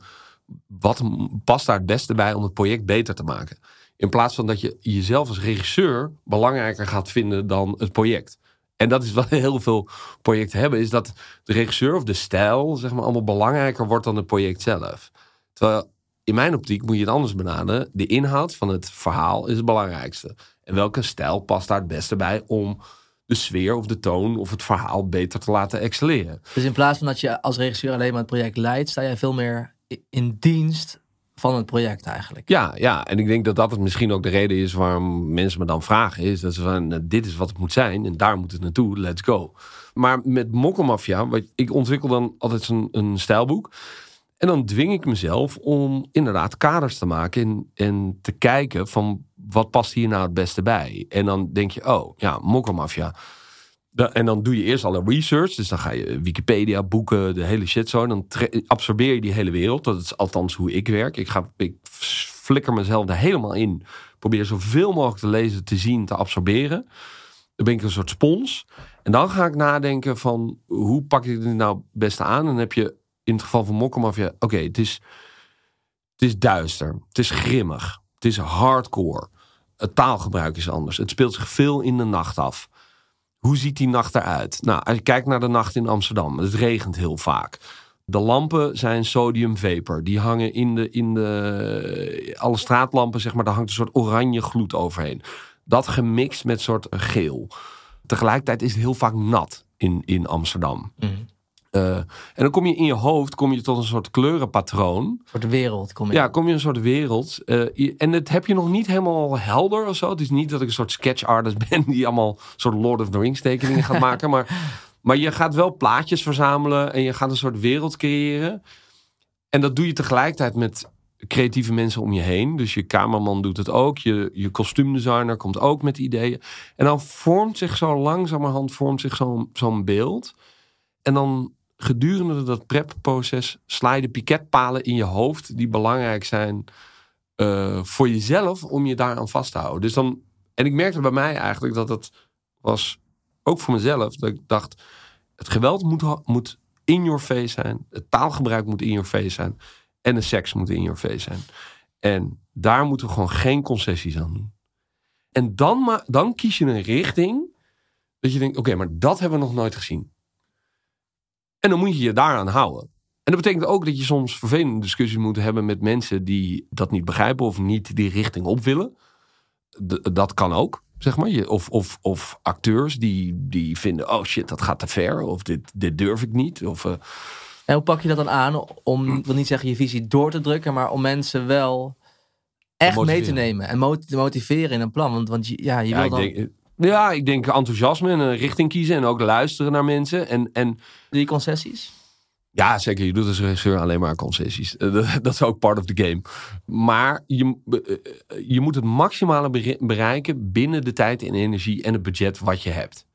wat past daar het beste bij om het project beter te maken. In plaats van dat je jezelf als regisseur belangrijker gaat vinden dan het project. En dat is wat [laughs] heel veel projecten hebben, is dat de regisseur of de stijl, zeg maar, allemaal belangrijker wordt dan het project zelf. Terwijl in mijn optiek moet je het anders benaderen. De inhoud van het verhaal is het belangrijkste. En welke stijl past daar het beste bij om de sfeer of de toon of het verhaal beter te laten excelleren. Dus in plaats van dat je als regisseur alleen maar het project leidt, sta jij veel meer in dienst van het project eigenlijk. Ja, ja, en ik denk dat dat het misschien ook de reden is waarom mensen me dan vragen. Is dat ze van, nou, dit is wat het moet zijn en daar moet het naartoe, let's go. Maar met Mokkelmafia, ik ontwikkel dan altijd een, een stijlboek. En dan dwing ik mezelf om inderdaad kaders te maken en, en te kijken van wat past hier nou het beste bij. En dan denk je, oh ja, Mokkelmafia. En dan doe je eerst alle research. Dus dan ga je Wikipedia boeken, de hele shit zo. Dan absorbeer je die hele wereld. Dat is althans hoe ik werk. Ik, ga, ik flikker mezelf er helemaal in. Probeer zoveel mogelijk te lezen, te zien, te absorberen. Dan ben ik een soort spons. En dan ga ik nadenken van hoe pak ik dit nou het beste aan. En dan heb je in het geval van Mokkermafia, oké, het, is, het is duister. Het is grimmig. Het is hardcore. Het taalgebruik is anders. Het speelt zich veel in de nacht af. Hoe ziet die nacht eruit? Nou, als je kijkt naar de nacht in Amsterdam, het regent heel vaak. De lampen zijn sodiumvapor. Die hangen in de, in de. Alle straatlampen, zeg maar, daar hangt een soort oranje gloed overheen. Dat gemixt met soort geel. Tegelijkertijd is het heel vaak nat in, in Amsterdam. Uh, en dan kom je in je hoofd kom je tot een soort kleurenpatroon. Een soort wereld kom je. Ja, kom je een soort wereld. Uh, en het heb je nog niet helemaal helder of zo. Het is niet dat ik een soort sketch artist [laughs] ben die allemaal soort Lord of the Rings tekeningen gaat maken. Maar, [laughs] maar je gaat wel plaatjes verzamelen en je gaat een soort wereld creëren. En dat doe je tegelijkertijd met creatieve mensen om je heen. Dus je cameraman doet het ook. Je, je kostuumdesigner komt ook met ideeën. En dan vormt zich zo langzamerhand vormt zich zo'n zo'n beeld. En dan gedurende dat prepproces sla je de piketpalen in je hoofd die belangrijk zijn uh, voor jezelf om je daaraan vast te houden. Dus dan, en ik merkte bij mij eigenlijk dat het was ook voor mezelf dat ik dacht: het geweld moet, moet in your face zijn, het taalgebruik moet in your face zijn en de seks moet in your face zijn. En daar moeten we gewoon geen concessies aan doen. En dan, dan kies je een richting dat je denkt: oké, maar dat hebben we nog nooit gezien. En dan moet je je daaraan houden. En dat betekent ook dat je soms vervelende discussies moet hebben met mensen die dat niet begrijpen of niet die richting op willen. dat kan ook, zeg maar. Of, of, of acteurs die, die vinden, oh shit, dat gaat te ver. Of dit, dit durf ik niet. Of, uh... En hoe pak je dat dan aan om, ik wil niet zeggen je visie door te drukken, maar om mensen wel echt mee te nemen en motiveren in een plan? Want, want ja, je wil dan... Denk, ja, ik denk enthousiasme en een richting kiezen en ook luisteren naar mensen. En, en... Die concessies? Ja, zeker. Je doet als regisseur alleen maar concessies. Eh, dat [laughs] is ook part of the game. Maar je, eh, je moet het maximale bereiken binnen de tijd en energie en het budget wat je hebt.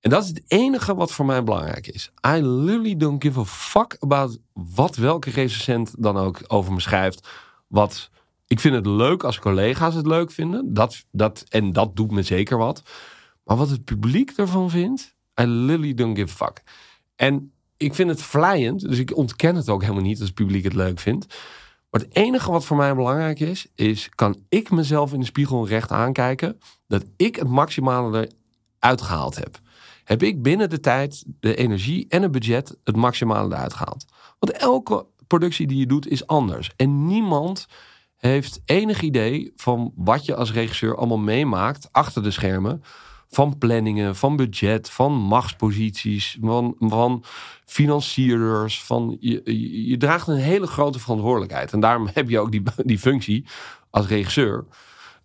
En dat is het enige wat voor mij belangrijk is. I literally don't give a fuck about wat welke recensent dan ook over me schrijft. Wat ik vind het leuk als collega's het leuk vinden. Dat, dat, en dat doet me zeker wat. Maar wat het publiek ervan vindt, I literally don't give a fuck. En ik vind het vlijend, dus ik ontken het ook helemaal niet als het publiek het leuk vindt. Maar het enige wat voor mij belangrijk is, is kan ik mezelf in de spiegel recht aankijken dat ik het maximale eruit gehaald heb. Heb ik binnen de tijd, de energie en het budget het maximale eruit gehaald. Want elke productie die je doet is anders. En niemand heeft enig idee van wat je als regisseur allemaal meemaakt achter de schermen. Van planningen, van budget, van machtsposities, van, van financierders. Van, je, je, draagt een hele grote verantwoordelijkheid. En daarom heb je ook die, [laughs] die functie als regisseur.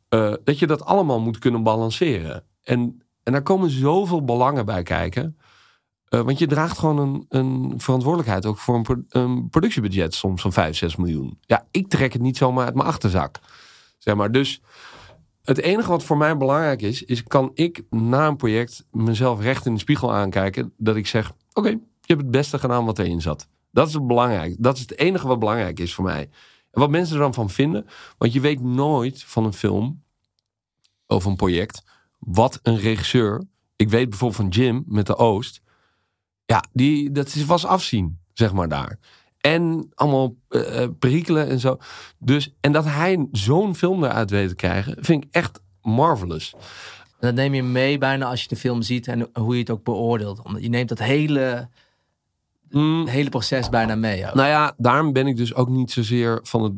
Uh, dat je dat allemaal moet kunnen balanceren. En, en daar komen zoveel belangen bij kijken. Uh, want je draagt gewoon een, een verantwoordelijkheid ook voor een, een, productiebudget soms van 5, 6 miljoen. Ja, ik trek het niet zomaar uit mijn achterzak. Zeg maar. Dus het enige wat voor mij belangrijk is, is kan ik na een project mezelf recht in de spiegel aankijken. Dat ik zeg, oké, je hebt het beste gedaan wat erin zat. Dat is het belangrijk. Dat is het enige wat belangrijk is voor mij. Wat mensen er dan van vinden. Want je weet nooit van een film of een project wat een regisseur. Ik weet bijvoorbeeld van Jim met de Oost ja, die, dat was afzien, zeg maar daar. En allemaal uh, perikelen en zo. Dus, en dat hij zo'n film eruit weet te krijgen, vind ik echt marvelous. Dat neem je mee bijna als je de film ziet en hoe je het ook beoordeelt. Omdat je neemt dat hele, mm. hele proces bijna mee. Nou ja, daarom ben ik dus ook niet zozeer van het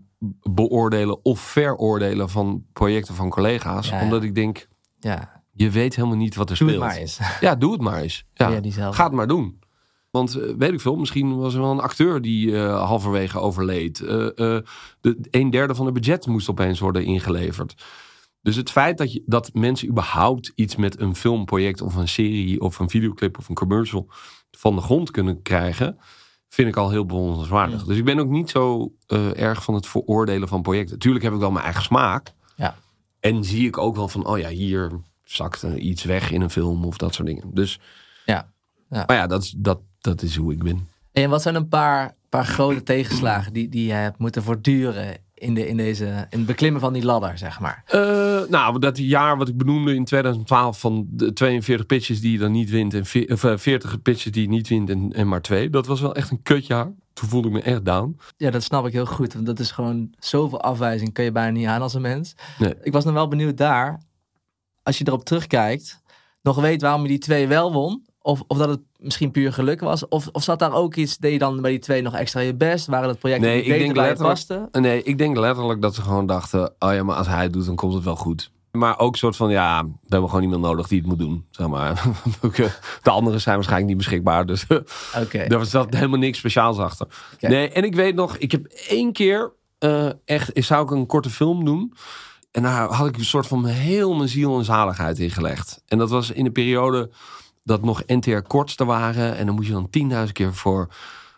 beoordelen of veroordelen van projecten van collega's. Omdat ik denk, ja. je weet helemaal niet wat er doe speelt. Het maar eens. Ja, doe het maar eens. Ja, ja Ga het maar doen. Want uh, weet ik veel, misschien was er wel een acteur die uh, halverwege overleed. Uh, de, een derde van het budget moest opeens worden ingeleverd. Dus het feit dat, je, dat mensen überhaupt iets met een filmproject of een serie of een videoclip of een commercial van de grond kunnen krijgen, vind ik al heel bewonderenswaardig. Dus ik ben ook niet zo erg van het veroordelen van projecten. Tuurlijk heb ik wel mijn eigen smaak. Ja. En zie ik ook wel van, oh ja, hier zakt iets weg in een film of dat soort dingen. Dus ja. ja. Maar ja, dat is, dat, dat is hoe ik ben. En wat zijn een paar, paar grote tegenslagen die, die je hebt moeten voortduren in, de, in, deze, in het beklimmen van die ladder, zeg maar? Uh, nou, dat jaar wat ik benoemde in 2012 van de 42 pitches die je dan niet wint en 40 eh, pitches die je niet wint en, en maar twee. Dat was wel echt een kutjaar. toen voelde ik me echt down. Ja, dat snap ik heel goed. Want dat is gewoon zoveel afwijzing kun je bijna niet aan als een mens. Nee. Ik was nog wel benieuwd daar, als je erop terugkijkt, nog weet waarom je die twee wel won. Of, of dat het misschien puur geluk was. Of, of zat daar ook iets, deed je dan bij die twee nog extra je best? Waren dat projecten Nee, die ik denk letterlijk-? Nee, ik denk letterlijk dat ze gewoon dachten... oh ja, maar als hij het doet, dan komt het wel goed. Maar ook een soort van, ja, we hebben gewoon iemand nodig die het moet doen. Zeg maar. [laughs] Eh, De anderen zijn waarschijnlijk niet beschikbaar. Dus Oké. [laughs] Daar zat helemaal niks speciaals achter. Nee, en ik weet nog, ik heb één keer eh, echt, zou ik een korte film doen. En daar had ik een soort van heel mijn ziel en zaligheid in gelegd. En dat was in de periode dat nog NTR korts er waren. En dan moest je dan 10.000 keer voor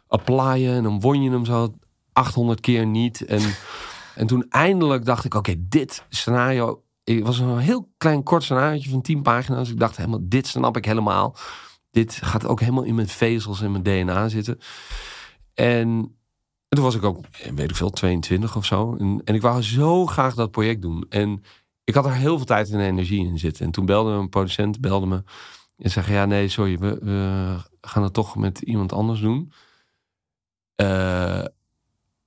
applyen. En dan won je hem zo 800 keer niet. En, [laughs] en toen eindelijk dacht ik, oké, dit scenario... Het was een heel klein kort scenario van 10 pagina's. Ik dacht helemaal, dit snap ik helemaal. Dit gaat ook helemaal in mijn vezels en mijn DNA zitten. En, en toen was ik ook, eh, weet ik veel, 22 of zo. En, en ik wou zo graag dat project doen. En ik had er heel veel tijd en energie in zitten. En toen belde een producent, belde me. En zei, ja, nee, sorry, we, we gaan het toch met iemand anders doen. Eh,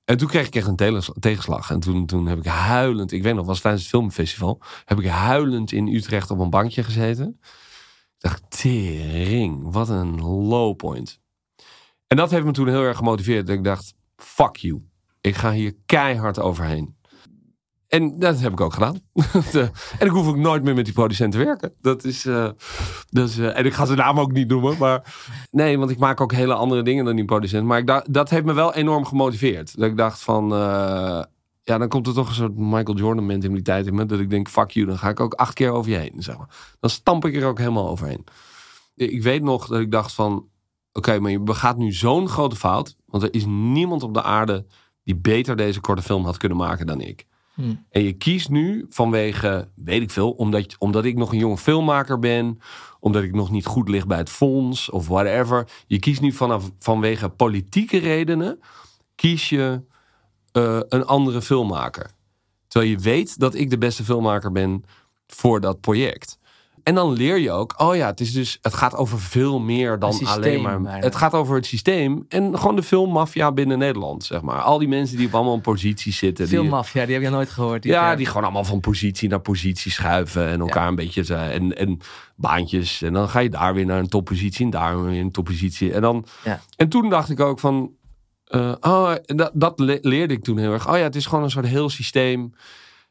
en toen kreeg ik echt een tegenslag. En toen, toen heb ik huilend, ik weet nog, was tijdens het filmfestival, heb ik huilend in Utrecht op een bankje gezeten. Ik dacht, tering, wat een low point. En dat heeft me toen heel erg gemotiveerd. Dat ik dacht, fuck you. Ik ga hier keihard overheen. En dat heb ik ook gedaan. [laughs] en ik hoef ook nooit meer met die producent te werken. Dat is, eh, dat is eh, en ik ga zijn naam ook niet noemen. Maar nee, want ik maak ook hele andere dingen dan die producent. Maar ik dat heeft me wel enorm gemotiveerd. Dat ik dacht van, eh, ja, dan komt er toch een soort Michael Jordan mentaliteit in me. Dat ik denk, fuck you, dan ga ik ook acht keer over je heen. Zeg maar. Dan stamp ik er ook helemaal overheen. Ik weet nog dat ik dacht van, oké, maar je begaat nu zo'n grote fout. Want er is niemand op de aarde die beter deze korte film had kunnen maken dan ik. Hm. En je kiest nu vanwege, weet ik veel, omdat, omdat ik nog een jonge filmmaker ben, omdat ik nog niet goed lig bij het fonds of whatever. Je kiest nu vanaf, vanwege politieke redenen, kies je eh, een andere filmmaker. Terwijl je weet dat ik de beste filmmaker ben voor dat project. En dan leer je ook, oh ja, het, is dus, het gaat over veel meer dan systeem alleen maar. bijna. Het gaat over het systeem en gewoon de filmmafia binnen Nederland, zeg maar. Al die mensen die op allemaal in posities zitten. die- Filmmafia, die heb je nooit gehoord. die ja, term. die gewoon allemaal van positie naar positie schuiven. En elkaar een beetje. zo- En, en baantjes. En dan ga je daar weer naar een toppositie. En daar weer een toppositie. En, dan, Ja. en toen dacht ik ook van. eh, oh, dat, dat le- leerde ik toen heel erg. Oh ja, het is gewoon een soort heel systeem.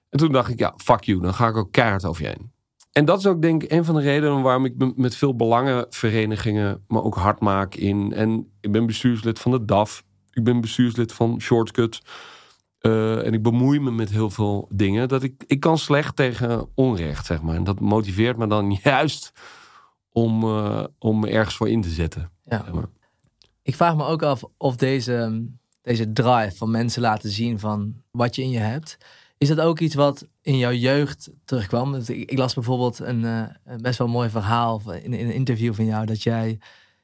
En toen dacht ik, ja, fuck you. Dan ga ik ook keihard over je heen. En dat is ook denk ik een van de redenen waarom ik me met veel belangenverenigingen me ook hard maak in. En ik ben bestuurslid van de DAF. Ik ben bestuurslid van Shortcut. Eh, en ik bemoei me met heel veel dingen. Dat ik, ik kan slecht tegen onrecht, zeg maar. En dat motiveert me dan [laughs] juist om, eh, om me ergens voor in te zetten. Ja. zeg maar. Ik vraag me ook af of deze, deze drive van mensen laten zien van wat je in je hebt. Is dat ook iets wat in jouw jeugd terugkwam? Dus Ik, ik las bijvoorbeeld een, eh, een best wel mooi verhaal in, in een interview van jou. Dat jij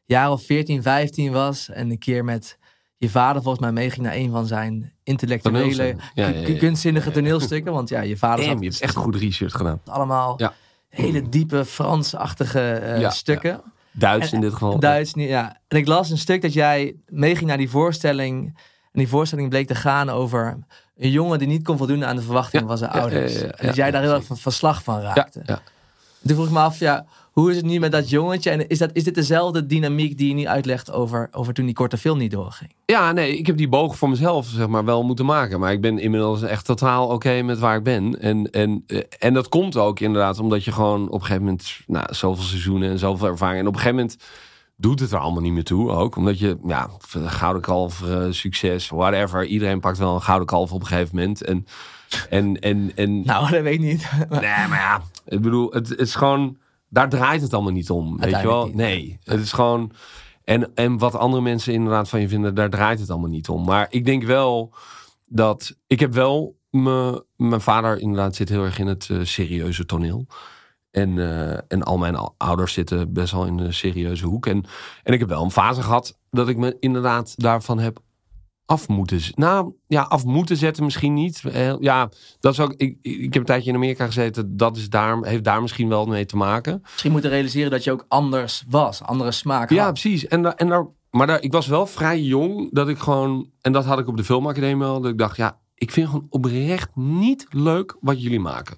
jaar of 14, 15 was en een keer met je vader volgens mij meeging naar een van zijn intellectuele. Ja, ja, ja, kunstzinnige toneelstukken. Want ja, je vader Damn, zat je hebt echt goed research gedaan. allemaal Ja. hele diepe Fransachtige eh, stukken. Duits En- in dit geval. Duits, ja. En ik las een stuk dat jij meeging naar die voorstelling. En die voorstelling bleek te gaan over een jongen die niet kon voldoen aan de verwachtingen van zijn ouders. en dat jij daar heel erg van verslag van raakte. ja. Toen vroeg ik me af, ja, hoe is het nu met dat jongetje? En is, dat, is dit dezelfde dynamiek die je nu uitlegt over, over toen die korte film niet doorging? Ja, nee, ik heb die boog voor mezelf zeg maar, wel moeten maken. Maar ik ben inmiddels echt totaal oké met waar ik ben. En, en, eh, en dat komt ook inderdaad omdat je gewoon op een gegeven moment... Nou, zoveel seizoenen en zoveel ervaring. En op een gegeven moment doet het er allemaal niet meer toe ook. Omdat je, ja, gouden kalf, succes, whatever. Iedereen pakt wel een gouden kalf op een gegeven moment. En, en, en, en [laughs] Nou, dat weet ik niet. [laughs] Nee, maar ja, ik bedoel, het, het is gewoon, daar draait het allemaal niet om, weet je wel? Niet. Nee, het is gewoon, en, en wat andere mensen inderdaad van je vinden, daar draait het allemaal niet om. Maar ik denk wel dat, ik heb wel, me, mijn vader inderdaad zit heel erg in het eh, serieuze toneel. En, eh, en al mijn ou- ouders zitten best wel in de serieuze hoek. En, en ik heb wel een fase gehad dat ik me inderdaad daarvan heb af moeten Nou, ja, af moeten zetten misschien niet. Eh, Ja, dat is ook. Ik, ik heb een tijdje in Amerika gezeten. Dat is daar, heeft daar misschien wel mee te maken. Misschien moeten realiseren dat je ook anders was. Andere smaak Ja, had. precies. En, en daar maar daar, ik was wel vrij jong dat ik gewoon, en dat had ik op de filmacademie al, dat ik dacht, ja, ik vind gewoon oprecht niet leuk wat jullie maken.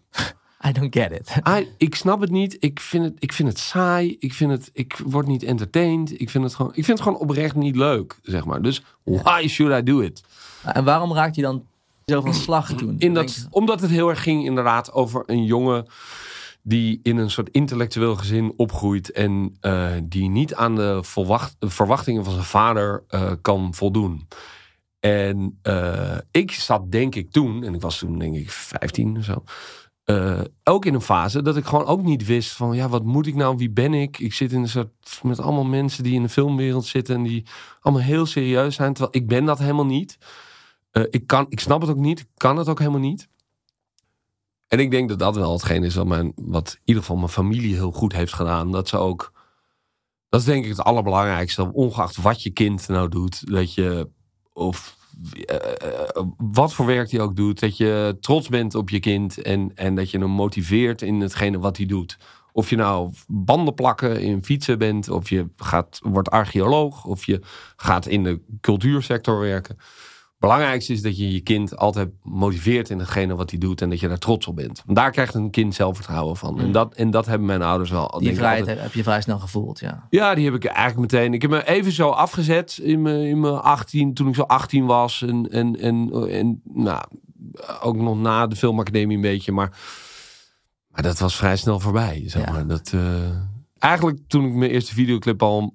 I don't get it. I, ik snap het niet. Ik vind het, ik vind het saai. Ik, vind het, ik word niet entertained. Ik vind, het gewoon, ik vind het gewoon oprecht niet leuk, zeg maar. Dus why should I do it? En waarom raakt je dan zo van slag [clears throat] toen? In dat, omdat het heel erg ging inderdaad over een jongen die in een soort intellectueel gezin opgroeit en uh, die niet aan de verwachtingen van zijn vader uh, kan voldoen. En uh, ik zat denk ik toen, en ik was toen denk ik 15 of zo, ook in een fase dat ik gewoon ook niet wist van ja, wat moet ik nou, wie ben ik? Ik zit in een soort met allemaal mensen die in de filmwereld zitten en die allemaal heel serieus zijn, terwijl ik ben dat helemaal niet. ik, kan, ik snap het ook niet, ik kan het ook helemaal niet. En ik denk dat dat wel hetgeen is wat, mijn, wat in ieder geval mijn familie heel goed heeft gedaan. Dat ze ook. Dat is denk ik het allerbelangrijkste. Ongeacht wat je kind nou doet. Dat je. Of uh, wat voor werk hij ook doet. Dat je trots bent op je kind. En, en dat je hem motiveert in hetgene wat hij doet. Of je nou banden plakken in fietsen bent. Of je gaat, wordt archeoloog. Of je gaat in de cultuursector werken belangrijkste is dat je je kind altijd motiveert in hetgene wat hij doet en dat je daar trots op bent. Want daar krijgt een kind zelfvertrouwen van. En, mm. dat, en dat hebben mijn ouders wel. Die vrijheid heb je vrij snel gevoeld, ja. Ja, die heb ik eigenlijk meteen. Ik heb me even zo afgezet in mijn, in mijn 18, toen ik zo 18 was. En, en, en, en nou, ook nog na de filmacademie een beetje. Maar, maar dat was vrij snel voorbij, zeg maar. Dat, uh, eigenlijk toen ik mijn eerste videoclip al,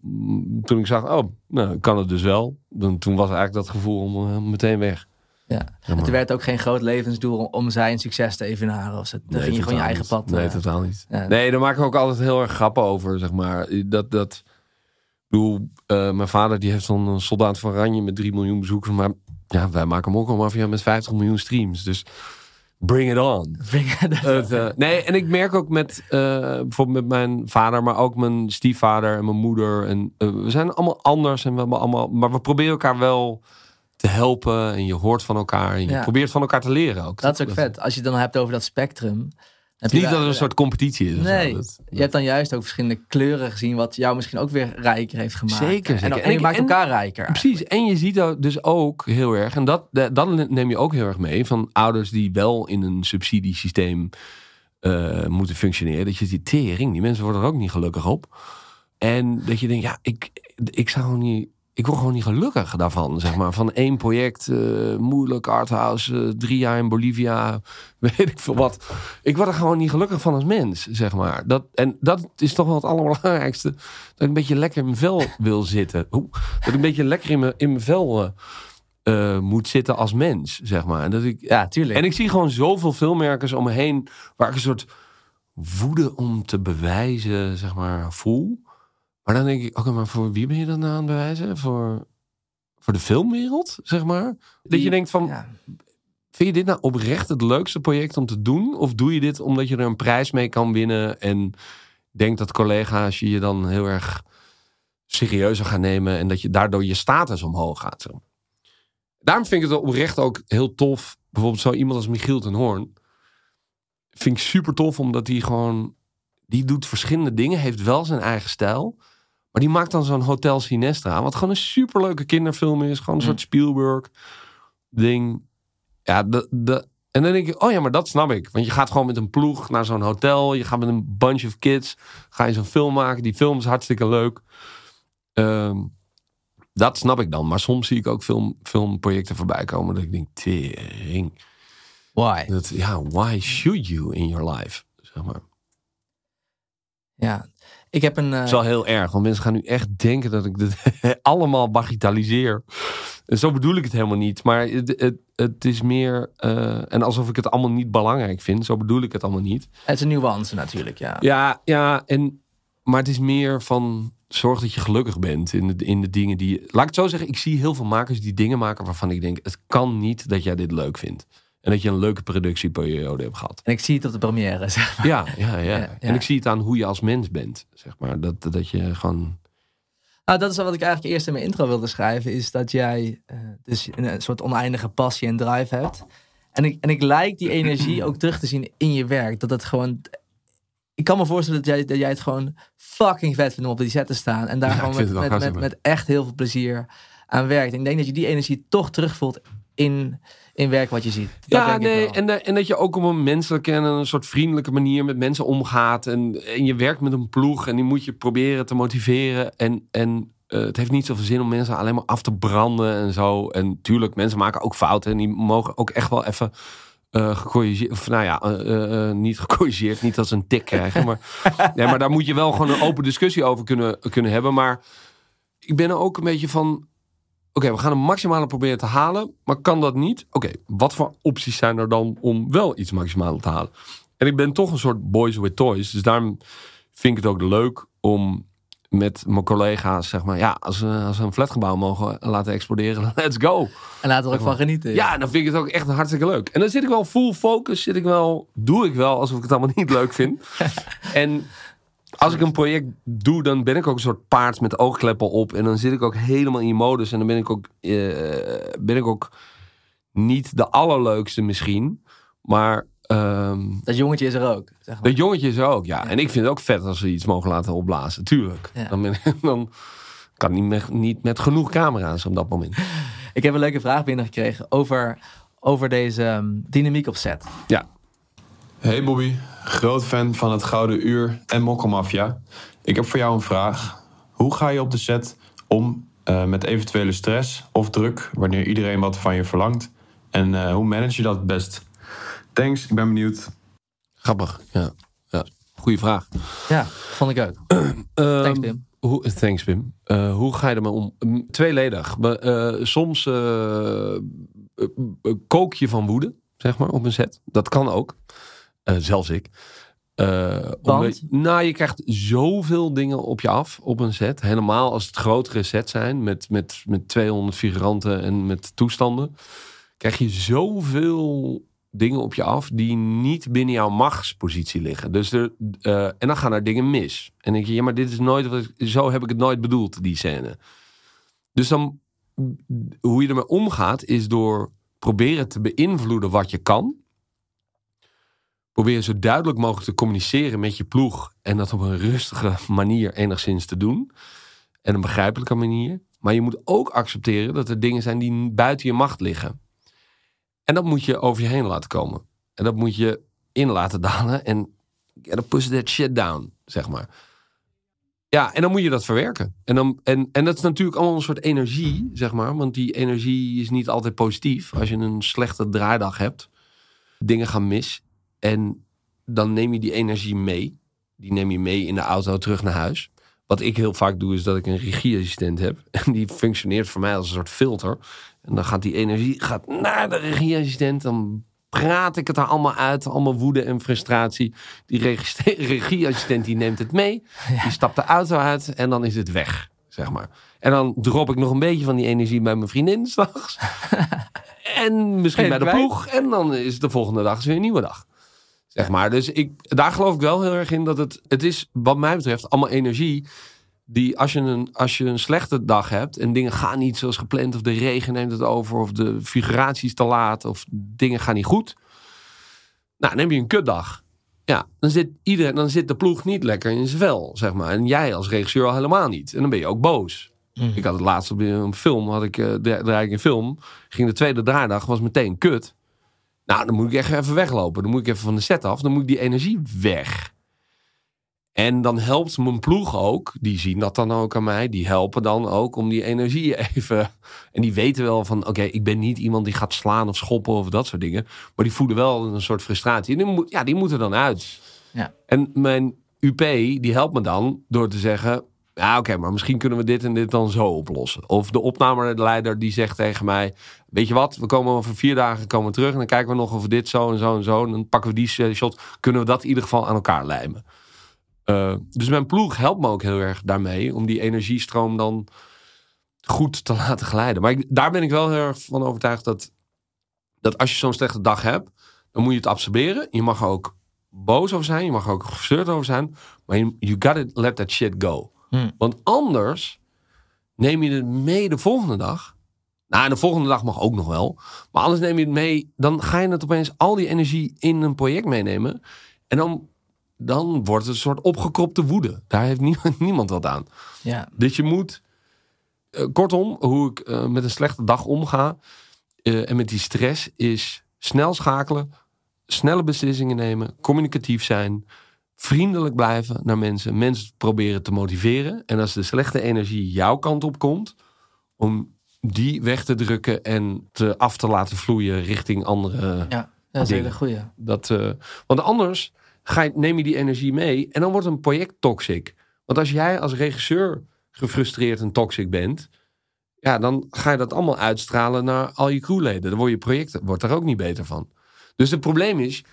toen ik zag, oh, nou, kan het dus wel. Dan, toen was eigenlijk dat gevoel om, uh, meteen weg. Ja, er werd ook geen groot levensdoel om zijn succes te evenaren. Of dan nee, ging je gewoon je eigen pad. Nee, uh, totaal niet. Nee, daar maken we ook altijd heel erg grappen over, zeg maar. Dat, dat, ik bedoel, uh, mijn vader die heeft zo'n een soldaat van Oranje met 3 miljoen bezoekers. Maar ja, wij maken hem ook al maar via met 50 miljoen streams. Dus Bring it on. het, uh, nee, en ik merk ook met uh, bijvoorbeeld met mijn vader, maar ook mijn stiefvader en mijn moeder. En, uh, we zijn allemaal anders en we hebben allemaal, maar we proberen elkaar wel te helpen. En je hoort van elkaar en je ja. probeert van elkaar te leren ook. Dat is ook vet. Als je het dan hebt over dat spectrum. Het is niet dat er een soort competitie is. Nee, dat, je hebt dan juist ook verschillende kleuren gezien, wat jou misschien ook weer rijker heeft gemaakt. Zeker, zeker. En, en, je maakt elkaar rijker. Precies, en je ziet dus ook heel erg, en dat, dan neem je ook heel erg mee, van ouders die wel in een subsidiesysteem uh, moeten functioneren. Dat je ziet, tering, die mensen worden er ook niet gelukkig op. En dat je denkt, ja, ik, ik zou niet ik word gewoon niet gelukkig daarvan, zeg maar. Van één project, uh, moeilijk, arthouse, uh, drie jaar in Bolivia, [laughs] weet ik veel wat. Ik word er gewoon niet gelukkig van als mens, zeg maar. Dat, en dat is toch wel het allerbelangrijkste. Dat ik een beetje lekker in mijn vel wil zitten. Oeh, dat ik een beetje lekker in mijn, in mijn vel uh, moet zitten als mens, zeg maar. En, dat ik, ja, tuurlijk. En ik zie gewoon zoveel filmmerkers om me heen... waar ik een soort woede om te bewijzen, zeg maar, voel... Maar dan denk ik, oké, maar voor wie ben je dan aan het bewijzen? Voor, voor de filmwereld, zeg maar? Dat je denkt van, vind je dit nou oprecht het leukste project om te doen? Of doe je dit omdat je er een prijs mee kan winnen en denkt dat collega's je dan heel erg serieuzer gaan nemen en dat je daardoor je status omhoog gaat? Daarom vind ik het oprecht ook heel tof. Bijvoorbeeld zo iemand als Michiel ten Hoorn. Vind ik super tof, omdat hij gewoon... Die doet verschillende dingen, heeft wel zijn eigen stijl. Maar die maakt dan zo'n Hotel Sinestra. Wat gewoon een superleuke kinderfilm is. Gewoon een soort Spielberg ding. Ja, de, de, en dan denk ik, oh ja, maar dat snap ik. Want je gaat gewoon met een ploeg naar zo'n hotel. Je gaat met een bunch of kids. Ga je zo'n film maken. Die film is hartstikke leuk. Um, dat snap ik dan. Maar soms zie ik ook film, filmprojecten voorbij komen. Dat ik denk, tering. Why? Dat, ja, why should you in your life? Zeg maar. Ja, ik heb een. Uh... is wel heel erg, want mensen gaan nu echt denken dat ik dit [laughs] allemaal bagitaliseer. Zo bedoel ik het helemaal niet. Maar het, het, het is meer. Uh, en alsof ik het allemaal niet belangrijk vind. Zo bedoel ik het allemaal niet. Het is een nuance natuurlijk, ja. Ja, ja en, maar het is meer van. Zorg dat je gelukkig bent in de, in de dingen die. Laat ik het zo zeggen, ik zie heel veel makers die dingen maken waarvan ik denk: het kan niet dat jij dit leuk vindt. En dat je een leuke productieperiode hebt gehad. En ik zie het op de première, [laughs] zeg maar. Ja, ja, ja. En ik zie het aan hoe je als mens bent, zeg maar. Dat, dat je gewoon... Nou, dat is wat ik eigenlijk eerst in mijn intro wilde schrijven. Is dat jij uh, dus een soort oneindige passie en drive hebt. En ik, en ik lijk die energie [clears throat] ook terug te zien in je werk. Dat het gewoon ik kan me voorstellen dat jij, dat jij het gewoon fucking vet vindt om op die set te staan. En daar Ja, gewoon met, met, met, echt heel veel plezier aan werkt. En ik denk dat je die energie toch terugvoelt in, in werk wat je ziet. Dat ja, denk ik nee, wel. en, eh, en dat je ook op een menselijke en een soort vriendelijke manier met mensen omgaat. En, en je werkt met een ploeg en die moet je proberen te motiveren. En, en eh, het heeft niet zoveel zin om mensen alleen maar af te branden en zo. En tuurlijk, mensen maken ook fouten en die mogen ook echt wel even eh gecorrigeerd. Of nou ja, niet [laughs] gecorrigeerd, niet als ze een tik krijgen. Maar, [laughs] nee, maar daar moet je wel gewoon een open discussie over kunnen, kunnen hebben. Maar ik ben er ook een beetje van. Oké, we gaan een maximale proberen te halen. Maar kan dat niet? Oké, wat voor opties zijn er dan om wel iets maximale te halen? En ik ben toch een soort boys with toys. Dus daarom vind ik het ook leuk om met mijn collega's, zeg maar, ja, als we, als we een flatgebouw mogen laten exploderen, [laughs] let's go. En laten we er ook van genieten. Ja, dan vind ik het ook echt hartstikke leuk. En dan zit ik wel full focus, zit ik wel, doe ik wel alsof ik het allemaal [laughs] niet leuk vind. en als ik een project doe, dan ben ik ook een soort paard met oogkleppen op. En dan zit ik ook helemaal in die modus. En dan ben ik ook, eh, ben ik ook niet de allerleukste misschien. Maar ehm, Dat jongetje is er ook. Zeg maar. dat jongetje is er ook, ja. En ik vind het ook vet als we iets mogen laten opblazen. Tuurlijk. Ja. Dan, ben ik, dan kan niet met, niet met genoeg camera's op dat moment. [laughs] Ik heb een leuke vraag binnengekregen over, over deze ehm, dynamiek op set. Ja. Hey Bobby, groot fan van het Gouden Uur en Mokkelmafia. Ik heb voor jou een vraag. Hoe ga je op de set om eh, met eventuele stress of druk wanneer iedereen wat van je verlangt? En eh, hoe manage je dat het best? Thanks, ik ben benieuwd. Grappig, ja. ja. Goeie vraag. Ja, vond ik ook. [clears throat] Ehm, Thanks, Pim. Hoe, thanks, Pim. Eh, hoe ga je ermee om? Tweeledig. We, eh, soms kook je van woede, zeg maar, op een set. Dat kan ook. Eh, zelfs ik. Eh, omdat- nou, je krijgt zoveel dingen op je af op een set. Helemaal als het grotere sets zijn met, met, met 200 figuranten en met toestanden. Krijg je zoveel dingen op je af die niet binnen jouw machtspositie liggen. Dus er, eh, en dan gaan er dingen mis. En dan denk je, ja, maar dit is nooit wat ik- zo heb ik het nooit bedoeld, die scène. Dus dan, hoe je ermee omgaat, is door proberen te beïnvloeden wat je kan. Proberen zo duidelijk mogelijk te communiceren met je ploeg. En dat op een rustige manier enigszins te doen. En een begrijpelijke manier. Maar je moet ook accepteren dat er dingen zijn die buiten je macht liggen. En dat moet je over je heen laten komen. En dat moet je in laten dalen. En dan push that shit down, zeg maar. Ja, en dan moet je dat verwerken. En, dan, en, en dat is natuurlijk allemaal een soort energie, zeg maar. Want die energie is niet altijd positief. Als je een slechte draaidag hebt, dingen gaan mis. En dan neem je die energie mee. Die neem je mee in de auto terug naar huis. Wat ik heel vaak doe, is dat ik een regieassistent heb. [laughs] En die functioneert voor mij als een soort filter. En dan gaat die energie gaat naar de regieassistent. Dan praat ik het er allemaal uit. Allemaal woede en frustratie. Die regie- [laughs] regieassistent die neemt het mee. Die stapt de auto uit en dan is het weg. Zeg maar. En dan drop ik nog een beetje van die energie bij mijn vriendin [laughs] s'nachts. en misschien bij de ploeg. En dan is de volgende dag weer een nieuwe dag. Zeg maar. Dus ik, daar geloof ik wel heel erg in dat het, het is, wat mij betreft, allemaal energie. Die als je, een, als je een slechte dag hebt en dingen gaan niet zoals gepland, of de regen neemt het over, of de figuratie is te laat, of dingen gaan niet goed. Nou, dan heb je een kutdag. Ja, dan zit, iedereen, dan zit de ploeg niet lekker in zijn vel, zeg maar. En jij als regisseur al helemaal niet. En dan ben je ook boos. Ik had het laatst op een film, had ik, dra- draai ik een film. Ging de tweede draaidag, was meteen kut. Nou, dan moet ik echt even weglopen. Dan moet ik even van de set af. Dan moet ik die energie weg. En dan helpt mijn ploeg ook. Die zien dat dan ook aan mij. Die helpen dan ook om die energie [laughs] even. En die weten wel van: oké, ik ben niet iemand die gaat slaan of schoppen of dat soort dingen. Maar die voelen wel een soort frustratie. En die, moet, ja, die moeten dan uit. Ja. En mijn UP, die helpt me dan door te zeggen. Ja, oké, maar misschien kunnen we dit en dit dan zo oplossen. Of de opnameleider die zegt tegen mij: Weet je wat, we komen over vier dagen komen terug. En dan kijken we nog of we dit zo en zo en zo. En dan pakken we die eh, shot. Kunnen we dat in ieder geval aan elkaar lijmen. Uh, dus mijn ploeg helpt me ook heel erg daarmee. Om die energiestroom dan goed te [laughs] laten glijden. Maar ik, daar ben ik wel heel erg van overtuigd dat, dat als je zo'n slechte dag hebt. Dan moet je het absorberen. Je mag ook boos over zijn. Je mag ook gefrustreerd over zijn. Maar you, you gotta let that shit go. Hmm. Want anders neem je het mee de volgende dag. Nou, de volgende dag mag ook nog wel. Maar anders neem je het mee. Dan ga je het opeens al die energie in een project meenemen. En dan dan wordt het een soort opgekropte woede. Daar heeft niemand, [laughs] niemand wat aan. Ja. Dus je moet, eh, kortom, hoe ik eh, met een slechte dag omga eh, en met die stress is snel schakelen, snelle beslissingen nemen, communicatief zijn, vriendelijk blijven naar mensen, mensen proberen te motiveren. En als de slechte energie jouw kant op komt, om die weg te drukken en te af te laten vloeien richting andere. Ja, dat is een hele goeie. Dat, eh, want anders ga je, neem je die energie mee en dan wordt een project toxic. Want als jij als regisseur gefrustreerd en toxic bent, ja, dan ga je dat allemaal uitstralen naar al je crewleden. Dan wordt je project wordt er ook niet beter van. Dus het probleem is,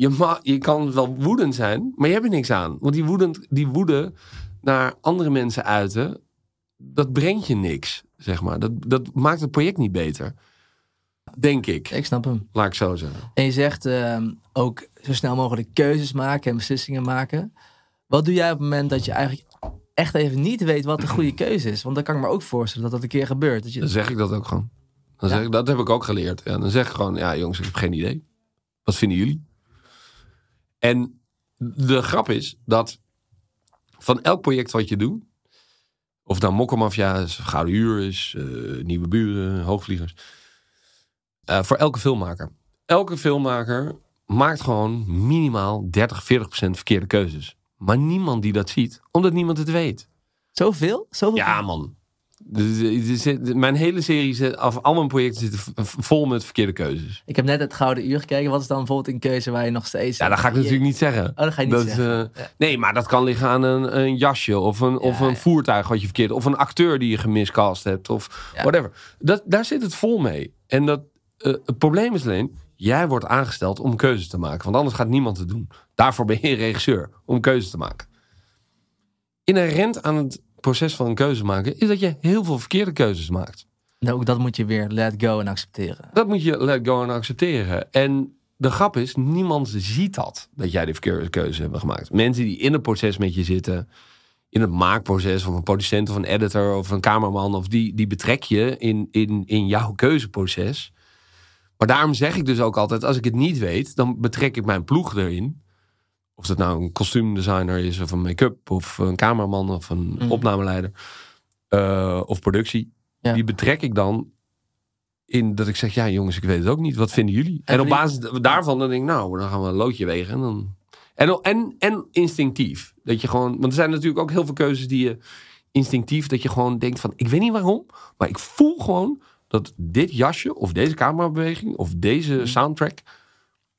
je, ma je kan wel woedend zijn, maar je hebt er niks aan. Want die, woedend, die woede naar andere mensen uiten, dat brengt je niks, zeg maar. Dat, dat maakt het project niet beter. Denk ik. Ik snap hem. Laat ik zo zeggen. En je zegt ehm, ook zo snel mogelijk keuzes maken en beslissingen maken. Wat doe jij op het moment dat je eigenlijk echt even niet weet wat de goede keuze is? Want dan kan ik me ook voorstellen dat dat een keer gebeurt. Dat je, Dan zeg ik dat ook gewoon. Dan Ja? zeg ik, dat heb ik ook geleerd. Ja, dan zeg ik gewoon, ja jongens, ik heb geen idee. Wat vinden jullie? En de grap is dat van elk project wat je doet, of nou Mokkelmafia is, Gouden Uur is, eh, Nieuwe Buren, Hoogvliegers. eh, voor elke filmmaker. Elke filmmaker maakt gewoon minimaal 30, 40 procent verkeerde keuzes. Maar niemand die dat ziet, omdat niemand het weet. Zoveel? Zoveel? Ja, man. Dus, Mijn hele serie, zit, of al mijn projecten zitten vol met verkeerde keuzes. Ik heb net het Gouden Uur gekeken. Wat is dan bijvoorbeeld een keuze waar je nog steeds... Ja, dat ga ik natuurlijk niet zeggen. Oh, dat ga je niet Dat zeggen. eh, Nee, maar dat kan liggen aan een, een jasje of een, of een voertuig wat je verkeerd... Of een acteur die je gemiscast hebt of whatever. Dat, daar zit het vol mee. En dat, eh, het probleem is alleen, jij wordt aangesteld om keuzes te maken. Want anders gaat niemand het doen. Daarvoor ben je regisseur, om keuzes te maken. Inherent aan het proces van een keuze maken... is dat je heel veel verkeerde keuzes maakt. Nou, ook dat moet je weer let go en accepteren. Dat moet je let go en accepteren. En de grap is, niemand ziet dat, dat jij de verkeerde keuze hebt gemaakt. Mensen die in het proces met je zitten, in het maakproces, of een producent of een editor of een cameraman, of die, die betrek je in, in, in jouw keuzeproces. Maar daarom zeg ik dus ook altijd, als ik het niet weet, dan betrek ik mijn ploeg erin. Of dat nou een kostuumdesigner is, of een make-up, of een cameraman, of een Mhm. opnameleider, eh, of productie. Ja. Die betrek ik dan in dat ik zeg, ja jongens, ik weet het ook niet. Wat vinden jullie? En, En op basis daarvan dan denk ik, nou, dan gaan we een loodje wegen. En, dan... en, en, en instinctief. Dat je gewoon, want er zijn natuurlijk ook heel veel keuzes die je instinctief, dat je gewoon denkt van, ik weet niet waarom, maar ik voel gewoon dat dit jasje, of deze camerabeweging, of deze soundtrack,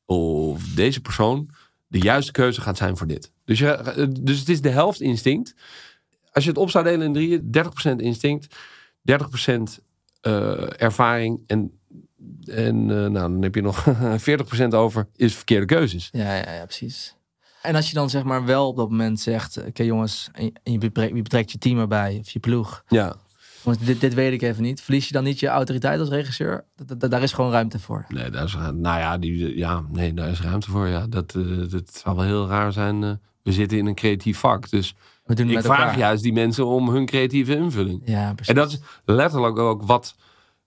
of deze persoon, de juiste keuze gaat zijn voor dit. Dus, je, dus het is de helft instinct. Als je het op zou delen in drieën, 30% instinct, 30% eh, ervaring en, en eh, nou, dan heb je nog [laughs] 40% over, is verkeerde keuzes. Ja, ja, ja, precies. En als je dan zeg maar wel op dat moment zegt... Oké jongens, en je, en je betrekt, je betrekt je team erbij, of je ploeg. Ja, Jongens, dit, dit weet ik even niet. Verlies je dan niet je autoriteit als regisseur? Daar is gewoon ruimte voor. nee, daar is, nou ja, die, ja, nee, daar is ruimte voor. Ja. Dat, eh, dat zou wel heel raar zijn. eh. we zitten in een creatief vak, dus We doen het ik met vraag elkaar. juist die mensen om hun creatieve invulling. Ja, precies. En dat is letterlijk ook wat.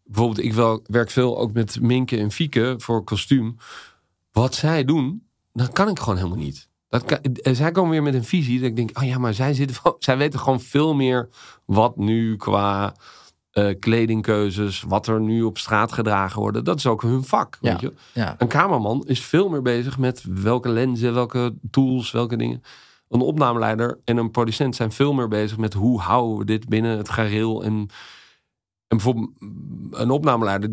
Bijvoorbeeld, ik wel, werk veel ook met Minke en Fieke voor kostuum. Wat zij doen, dat kan ik gewoon helemaal niet. Dat kan, en zij komen weer met een visie. Dat ik denk, oh ja, maar zij, zitten, zij weten gewoon veel meer wat nu qua eh, kledingkeuzes, wat er nu op straat gedragen wordt. Dat is ook hun vak. Ja. Weet je? ja. Een cameraman is veel meer bezig met welke lenzen, welke tools, welke dingen. Een opnameleider en een producent zijn veel meer bezig met hoe houden we dit binnen het gareel. En, en bijvoorbeeld een opnameleider,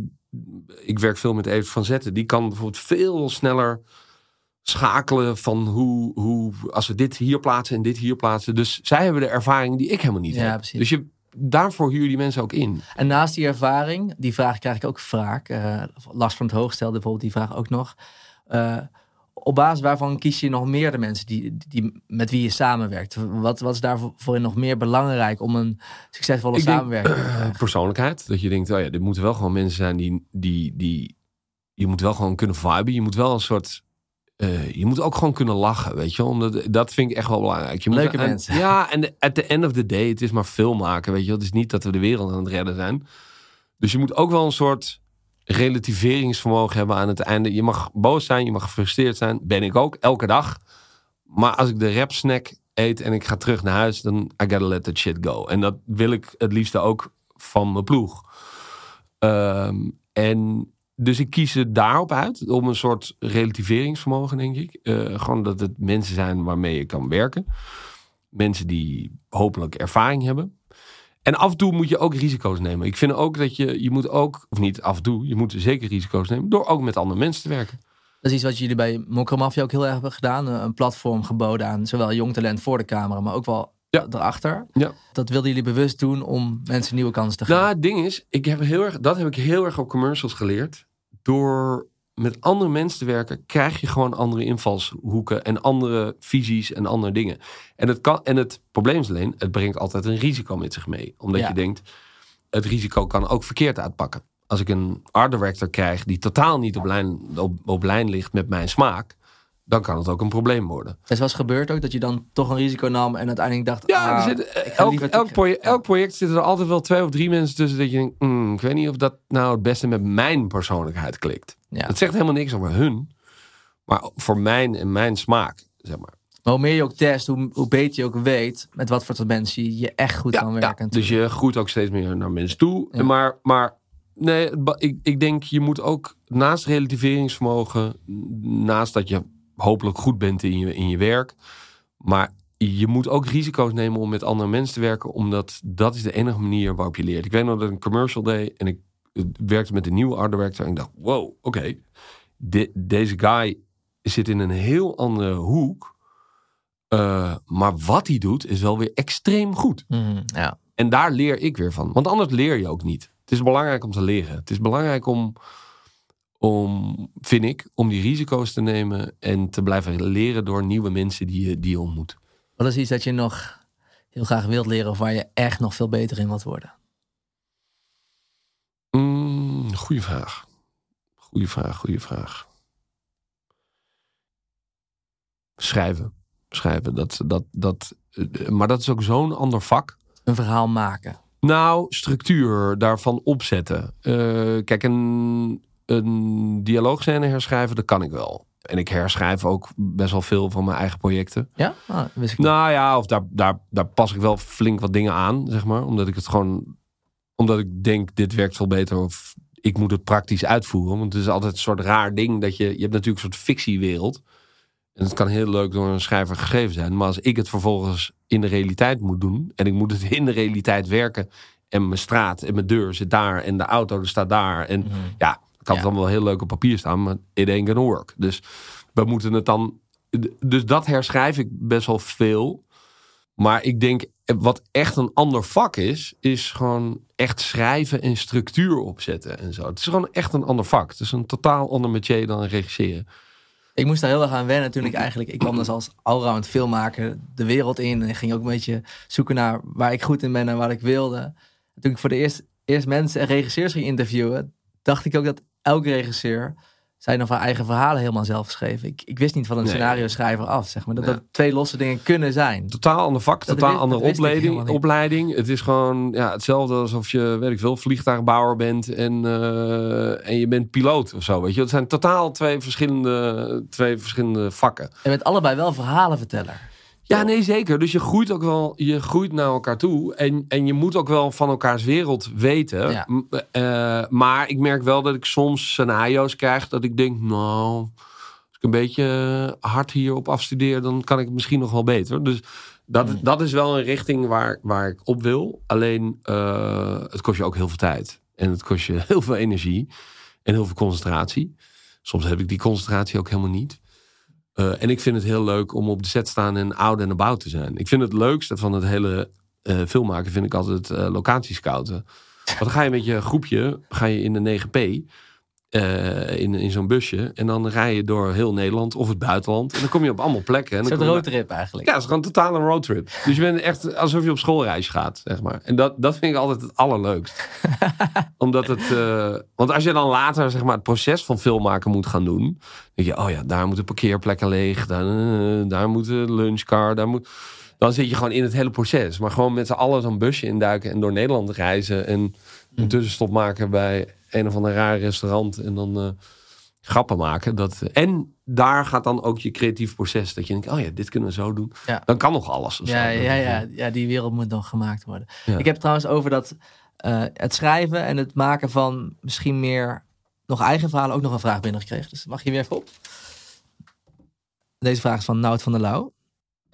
ik werk veel met Evert van Zetten, die kan bijvoorbeeld veel sneller schakelen van hoe, hoe als we dit hier plaatsen en dit hier plaatsen. Dus zij hebben de ervaring die ik helemaal niet Ja, heb. precies. Dus je, daarvoor huur je die mensen ook in. En naast die ervaring, die vraag krijg ik ook vaak. eh Lars van het Hoogstelde bijvoorbeeld, die vraag ook nog. Eh, op basis waarvan kies je nog meer de mensen die, die, met wie je samenwerkt? Wat, wat is daarvoor nog meer belangrijk om een succesvolle Ik denk- samenwerking te Eh, krijgen? persoonlijkheid. Dat je denkt, oh ja, dit moeten wel gewoon mensen zijn die, die, die... Je moet wel gewoon kunnen viben. Je moet wel een soort... eh, je moet ook gewoon kunnen lachen, weet je. Omdat, dat vind ik echt wel belangrijk. Je moet, Leuke en- mensen. Ja, en at the end of the day, het is maar film maken, weet je wel. Het is niet dat we de wereld aan het redden zijn. Dus je moet ook wel een soort relativeringsvermogen hebben aan het einde. Je mag boos zijn, je mag gefrustreerd zijn. Ben ik ook, elke dag. Maar als ik de rap snack eet en ik ga terug naar huis, dan I gotta let that shit go. En dat wil ik het liefste ook van mijn ploeg. Ehm, en dus ik kies er daarop uit, om een soort relativeringsvermogen, denk ik. Uh, gewoon dat het mensen zijn waarmee je kan werken. Mensen die hopelijk ervaring hebben. En af en toe moet je ook risico's nemen. Ik vind ook dat je, je moet ook, of niet af en toe, je moet zeker risico's nemen door ook met andere mensen te werken. Dat is iets wat jullie bij Mokromafia ook heel erg hebben gedaan. Een platform geboden aan zowel jong talent voor de camera, maar ook wel ja. erachter. Ja. Dat wilden jullie bewust doen om mensen nieuwe kansen te geven. Nou, het ding is, ik heb heel erg, dat heb ik heel erg op commercials geleerd. Door met andere mensen te werken, krijg je gewoon andere invalshoeken en andere visies en andere dingen. En het, kan, en het probleem is alleen, het brengt altijd een risico met zich mee. Omdat je denkt, het risico kan ook verkeerd uitpakken. Als ik een art director krijg die totaal niet op lijn, op, op lijn ligt met mijn smaak, dan kan het ook een probleem worden. Het was gebeurd ook dat je dan toch een risico nam en uiteindelijk dacht... Ja, ah, zit, elk, elk, project, elk, project zitten er altijd wel twee of drie mensen tussen dat je denkt... Mm, ik weet niet of dat nou het beste met mijn persoonlijkheid klikt. Ja. Het zegt helemaal niks over hun, maar voor mijn en mijn smaak, zeg maar. Maar hoe meer je ook test, hoe, hoe beter je ook weet met wat voor mensen je echt goed kan werken. Ja, dus je groeit ook steeds meer naar mensen toe. Maar, maar nee, ik, ik denk je moet ook naast relativeringsvermogen, naast dat je hopelijk goed bent in je, in je werk. Maar je moet ook risico's nemen om met andere mensen te werken, omdat dat is de enige manier waarop je leert. Ik weet nog dat ik een commercial deed en ik werkte met een nieuwe art director en ik dacht, wow, oké, deze guy zit in een heel andere hoek. Uh, maar wat hij doet is wel weer extreem goed. Mm, ja. En daar leer ik weer van. Want anders leer je ook niet. Het is belangrijk om te leren. Het is belangrijk om om, vind ik, om die risico's te nemen en te blijven leren door nieuwe mensen die je, die je ontmoet. Wat is iets dat je nog heel graag wilt leren of waar je echt nog veel beter in wilt worden? Mm, goeie vraag. Goeie vraag, goede vraag. Schrijven. Schrijven. Dat, dat, dat, eh, maar dat is ook zo'n ander vak. Een verhaal maken. Nou, structuur daarvan opzetten. Uh, kijk, een, een dialoogscène herschrijven, dat kan ik wel. En ik herschrijf ook best wel veel van mijn eigen projecten. Ja? Ah, wist ik nou ja, of daar, daar, daar pas ik wel flink wat dingen aan, zeg maar. Omdat ik het gewoon... Omdat ik denk, dit werkt veel beter of ik moet het praktisch uitvoeren. Want het is altijd een soort raar ding dat je... Je hebt natuurlijk een soort fictiewereld. En het kan heel leuk door een schrijver geschreven zijn. Maar als ik het vervolgens in de realiteit moet doen... en ik moet het in de realiteit werken... en mijn straat en mijn deur zit daar... en de auto staat daar... en mhm. ja kan het dan wel heel leuk op papier staan, maar it ain't gonna work. Dus we moeten het dan. Dus dat herschrijf ik best wel veel. Maar ik denk, wat echt een ander vak is, is gewoon echt schrijven en structuur opzetten en zo. Het is gewoon echt een ander vak. Het is een totaal ander métier dan regisseren. Ik moest daar heel erg aan wennen toen ik eigenlijk... Ik kwam dus als allround filmmaker de wereld in. En ging ook een beetje zoeken naar waar ik goed in ben en wat ik wilde. Toen ik voor de eerst, eerst mensen en regisseurs ging interviewen... dacht ik ook dat elke regisseur zijn of haar eigen verhalen helemaal zelf geschreven. Ik, ik wist niet van een scenario schrijver af, zeg maar. Dat dat twee losse dingen kunnen zijn. Totaal ander vak, totaal andere opleiding, opleiding. Het is gewoon ja, hetzelfde alsof je, weet ik veel, vliegtuigbouwer bent en, uh, en je bent piloot of zo, weet je. Het zijn totaal twee verschillende, twee verschillende vakken. En met allebei wel verhalenverteller. Ja, nee, zeker. Dus je groeit ook wel, je groeit naar elkaar toe. En, en je moet ook wel van elkaars wereld weten. Ja. Uh, maar ik merk wel dat ik soms scenario's krijg dat ik denk, nou, als ik een beetje hard hierop afstudeer, dan kan ik het misschien nog wel beter. Dus dat, mm. dat is wel een richting waar, waar ik op wil. Alleen, uh, het kost je ook heel veel tijd. En het kost je [laughs] heel veel energie en heel veel concentratie. Soms heb ik die concentratie ook helemaal niet. Uh, en ik vind het heel leuk om op de set te staan en oud en about te zijn. Ik vind het leukste van het hele uh, filmmaken, vind ik altijd uh, locatiescouten. Want dan ga je met je groepje, ga je in de 9P. Uh, in, in zo'n busje. En dan rij je door heel Nederland of het buitenland. En dan kom je op allemaal plekken. En dan een roadtrip eigenlijk. Ja, het is gewoon totaal een roadtrip. Dus je bent echt alsof je op schoolreis gaat, zeg maar. En dat, dat vind ik altijd het allerleukst. [laughs] Omdat het... Uh, want als je dan later zeg maar, het proces van filmmaken moet gaan doen. Dan denk je, oh ja, daar moeten parkeerplekken leeg. Daar, uh, daar moet een lunchcar. Daar moet... Dan zit je gewoon in het hele proces. Maar gewoon met z'n allen zo'n busje induiken en door Nederland reizen. En een tussenstop maken bij een of ander raar restaurant. En dan, uh, grappen maken. Dat, en daar gaat dan ook je creatief proces. Dat je denkt, oh ja, dit kunnen we zo doen. Ja. Dan kan nog alles. Ja, ja, ja, ja, die wereld moet nog gemaakt worden. Ja. Ik heb trouwens over dat eh, het schrijven en het maken van misschien meer nog eigen verhalen ook nog een vraag binnengekregen. Dus mag je weer even op. Deze vraag is van Nout van der Lauw.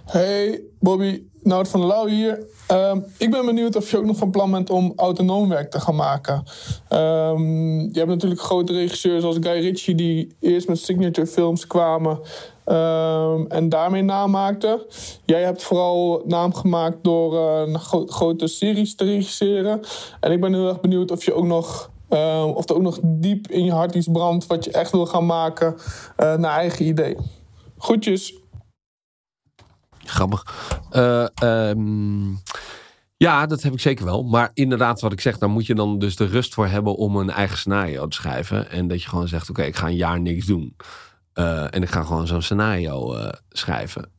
Hey Bobby, Nout van der Lauw hier. Ehm, ik ben benieuwd of je ook nog van plan bent om autonoom werk te gaan maken. Ehm, je hebt natuurlijk grote regisseurs zoals Guy Ritchie die eerst met signature films kwamen ehm, en daarmee naam maakten. Jij hebt vooral naam gemaakt door gro- grote series te regisseren. En ik ben heel erg benieuwd of je ook nog of er ook nog diep in je hart iets brandt wat je echt wil gaan maken eh, naar eigen idee. Groetjes. Grappig. Eh, ehm, ja, dat heb ik zeker wel. Maar inderdaad, wat ik zeg, daar moet je dan dus de rust voor hebben om een eigen scenario te schrijven. En dat je gewoon zegt, oké, ik ga een jaar niks doen. Eh, en ik ga gewoon zo'n scenario eh, schrijven.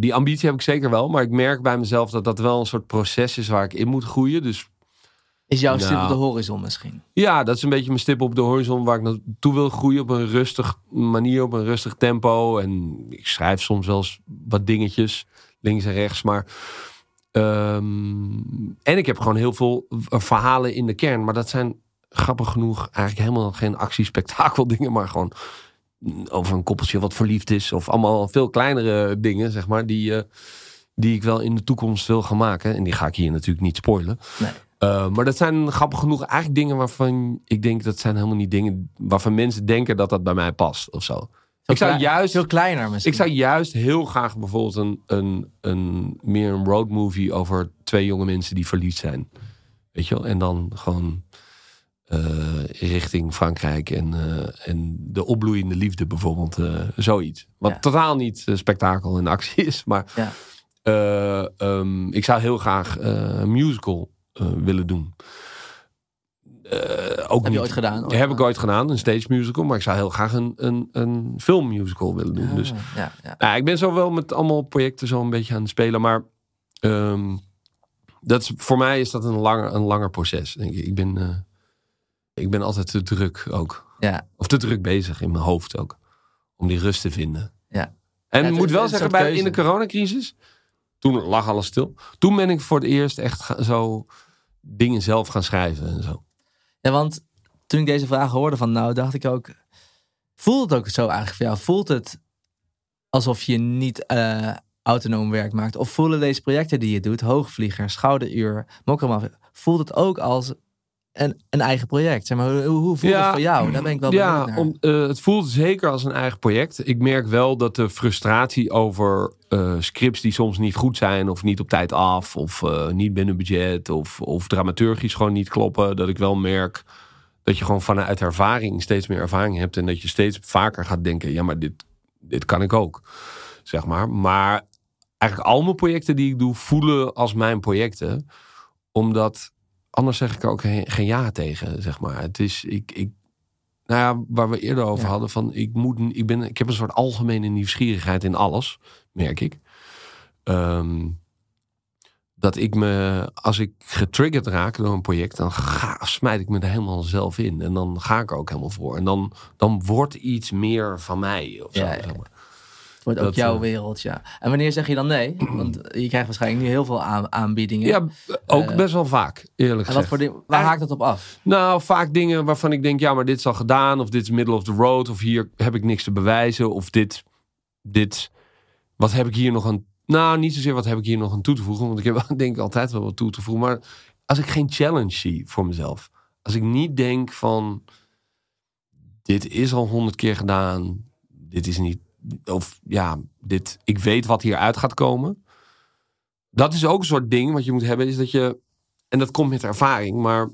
Die ambitie heb ik zeker wel. Maar ik merk bij mezelf dat dat wel een soort proces is waar ik in moet groeien. Dus Is jouw stip Nou. op de horizon misschien? ja, dat is een beetje mijn stip op de horizon waar ik naartoe wil groeien op een rustig manier, op een rustig tempo. En ik schrijf soms wel eens wat dingetjes, links en rechts. Maar. ehm, en ik heb gewoon heel veel verhalen in de kern. Maar dat zijn grappig genoeg eigenlijk helemaal geen actiespektakel dingen. Maar gewoon over een koppeltje wat verliefd is. Of allemaal veel kleinere dingen, zeg maar. Die, eh, die ik wel in de toekomst wil gaan maken. En die ga ik hier natuurlijk niet spoilen. Nee. Uh, maar dat zijn grappig genoeg eigenlijk dingen waarvan ik denk dat zijn helemaal niet dingen waarvan mensen denken dat dat bij mij past of zo. Ik zou juist, Veel kleiner misschien. ik zou juist heel graag bijvoorbeeld een, een, een meer een roadmovie over twee jonge mensen die verliefd zijn. Weet je wel? En dan gewoon eh, richting Frankrijk en, eh, en de opbloeiende liefde bijvoorbeeld. eh, zoiets. Wat Ja. totaal niet eh, spektakel en actie is. Maar Ja. eh, ehm, ik zou heel graag eh, een musical eh, willen doen. Eh, ook je niet, ooit gedaan, of? Heb ik ooit gedaan, een stage musical. Maar ik zou heel graag een, een, een filmmusical willen doen. Ah, Dus ja, ja. nou, ik ben zo wel met allemaal projecten zo een beetje aan het spelen. Maar ehm, dat is, voor mij is dat een langer, een langer proces, denk ik. Ik ben, eh, ik ben altijd te druk ook. Ja. Of te druk bezig in mijn hoofd ook. Om die rust te vinden. Ja. En ik moet wel zeggen, bij, in de coronacrisis... Toen lag alles stil. Toen ben ik voor het eerst echt zo dingen zelf gaan schrijven en zo. Ja, want toen ik deze vraag hoorde van nou, dacht ik ook... Voelt het ook zo eigenlijk voor jou? Voelt het alsof je niet eh, autonoom werk maakt? Of voelen deze projecten die je doet, Hoogvlieger, Schouderuur, Mokkermaf... Voelt het ook als een, een eigen project? Zeg maar, hoe, hoe voelt het voor jou? Daar ben ik wel Ja, naar. om, eh, het voelt zeker als een eigen project. Ik merk wel dat de frustratie over eh, scripts die soms niet goed zijn... of niet op tijd af, of eh, niet binnen budget... Of, of dramaturgisch gewoon niet kloppen... dat ik wel merk dat je gewoon vanuit ervaring steeds meer ervaring hebt... en dat je steeds vaker gaat denken... ja, maar dit, dit kan ik ook, zeg maar. Maar eigenlijk al mijn projecten die ik doe... voelen als mijn projecten. Omdat... Anders zeg ik er ook geen, geen ja tegen, zeg maar. Het is, ik, ik, nou ja, waar we eerder over Ja. hadden, van ik, moet, ik, ben, ik heb een soort algemene nieuwsgierigheid in alles, merk ik. Ehm, dat ik me, als ik getriggerd raak door een project, dan ga, smijt ik me er helemaal zelf in. En dan ga ik er ook helemaal voor. En dan, dan wordt iets meer van mij. Of zo, Ja, ja, zeg maar. Wordt ook dat, jouw eh, wereld, ja. En wanneer zeg je dan nee? [clears throat] Want je krijgt waarschijnlijk nu heel veel aan, aanbiedingen. Ja, ook Eh, best wel vaak, eerlijk en wat gezegd. voor dingen, waar haakt dat op af? Nou, vaak dingen waarvan ik denk, ja, maar dit is al gedaan. Of dit is middle of the road. Of hier heb ik niks te bewijzen. Of dit, dit, wat heb ik hier nog aan... Nou, niet zozeer wat heb ik hier nog aan toe te voegen. Want ik heb [laughs] denk ik altijd wel wat toe te voegen. Maar als ik geen challenge zie voor mezelf. Als ik niet denk van, dit is al honderd keer gedaan. Dit is niet, of ja, dit, ik weet wat hieruit gaat komen. Dat is ook een soort ding wat je moet hebben. Is dat je, en dat komt met ervaring, maar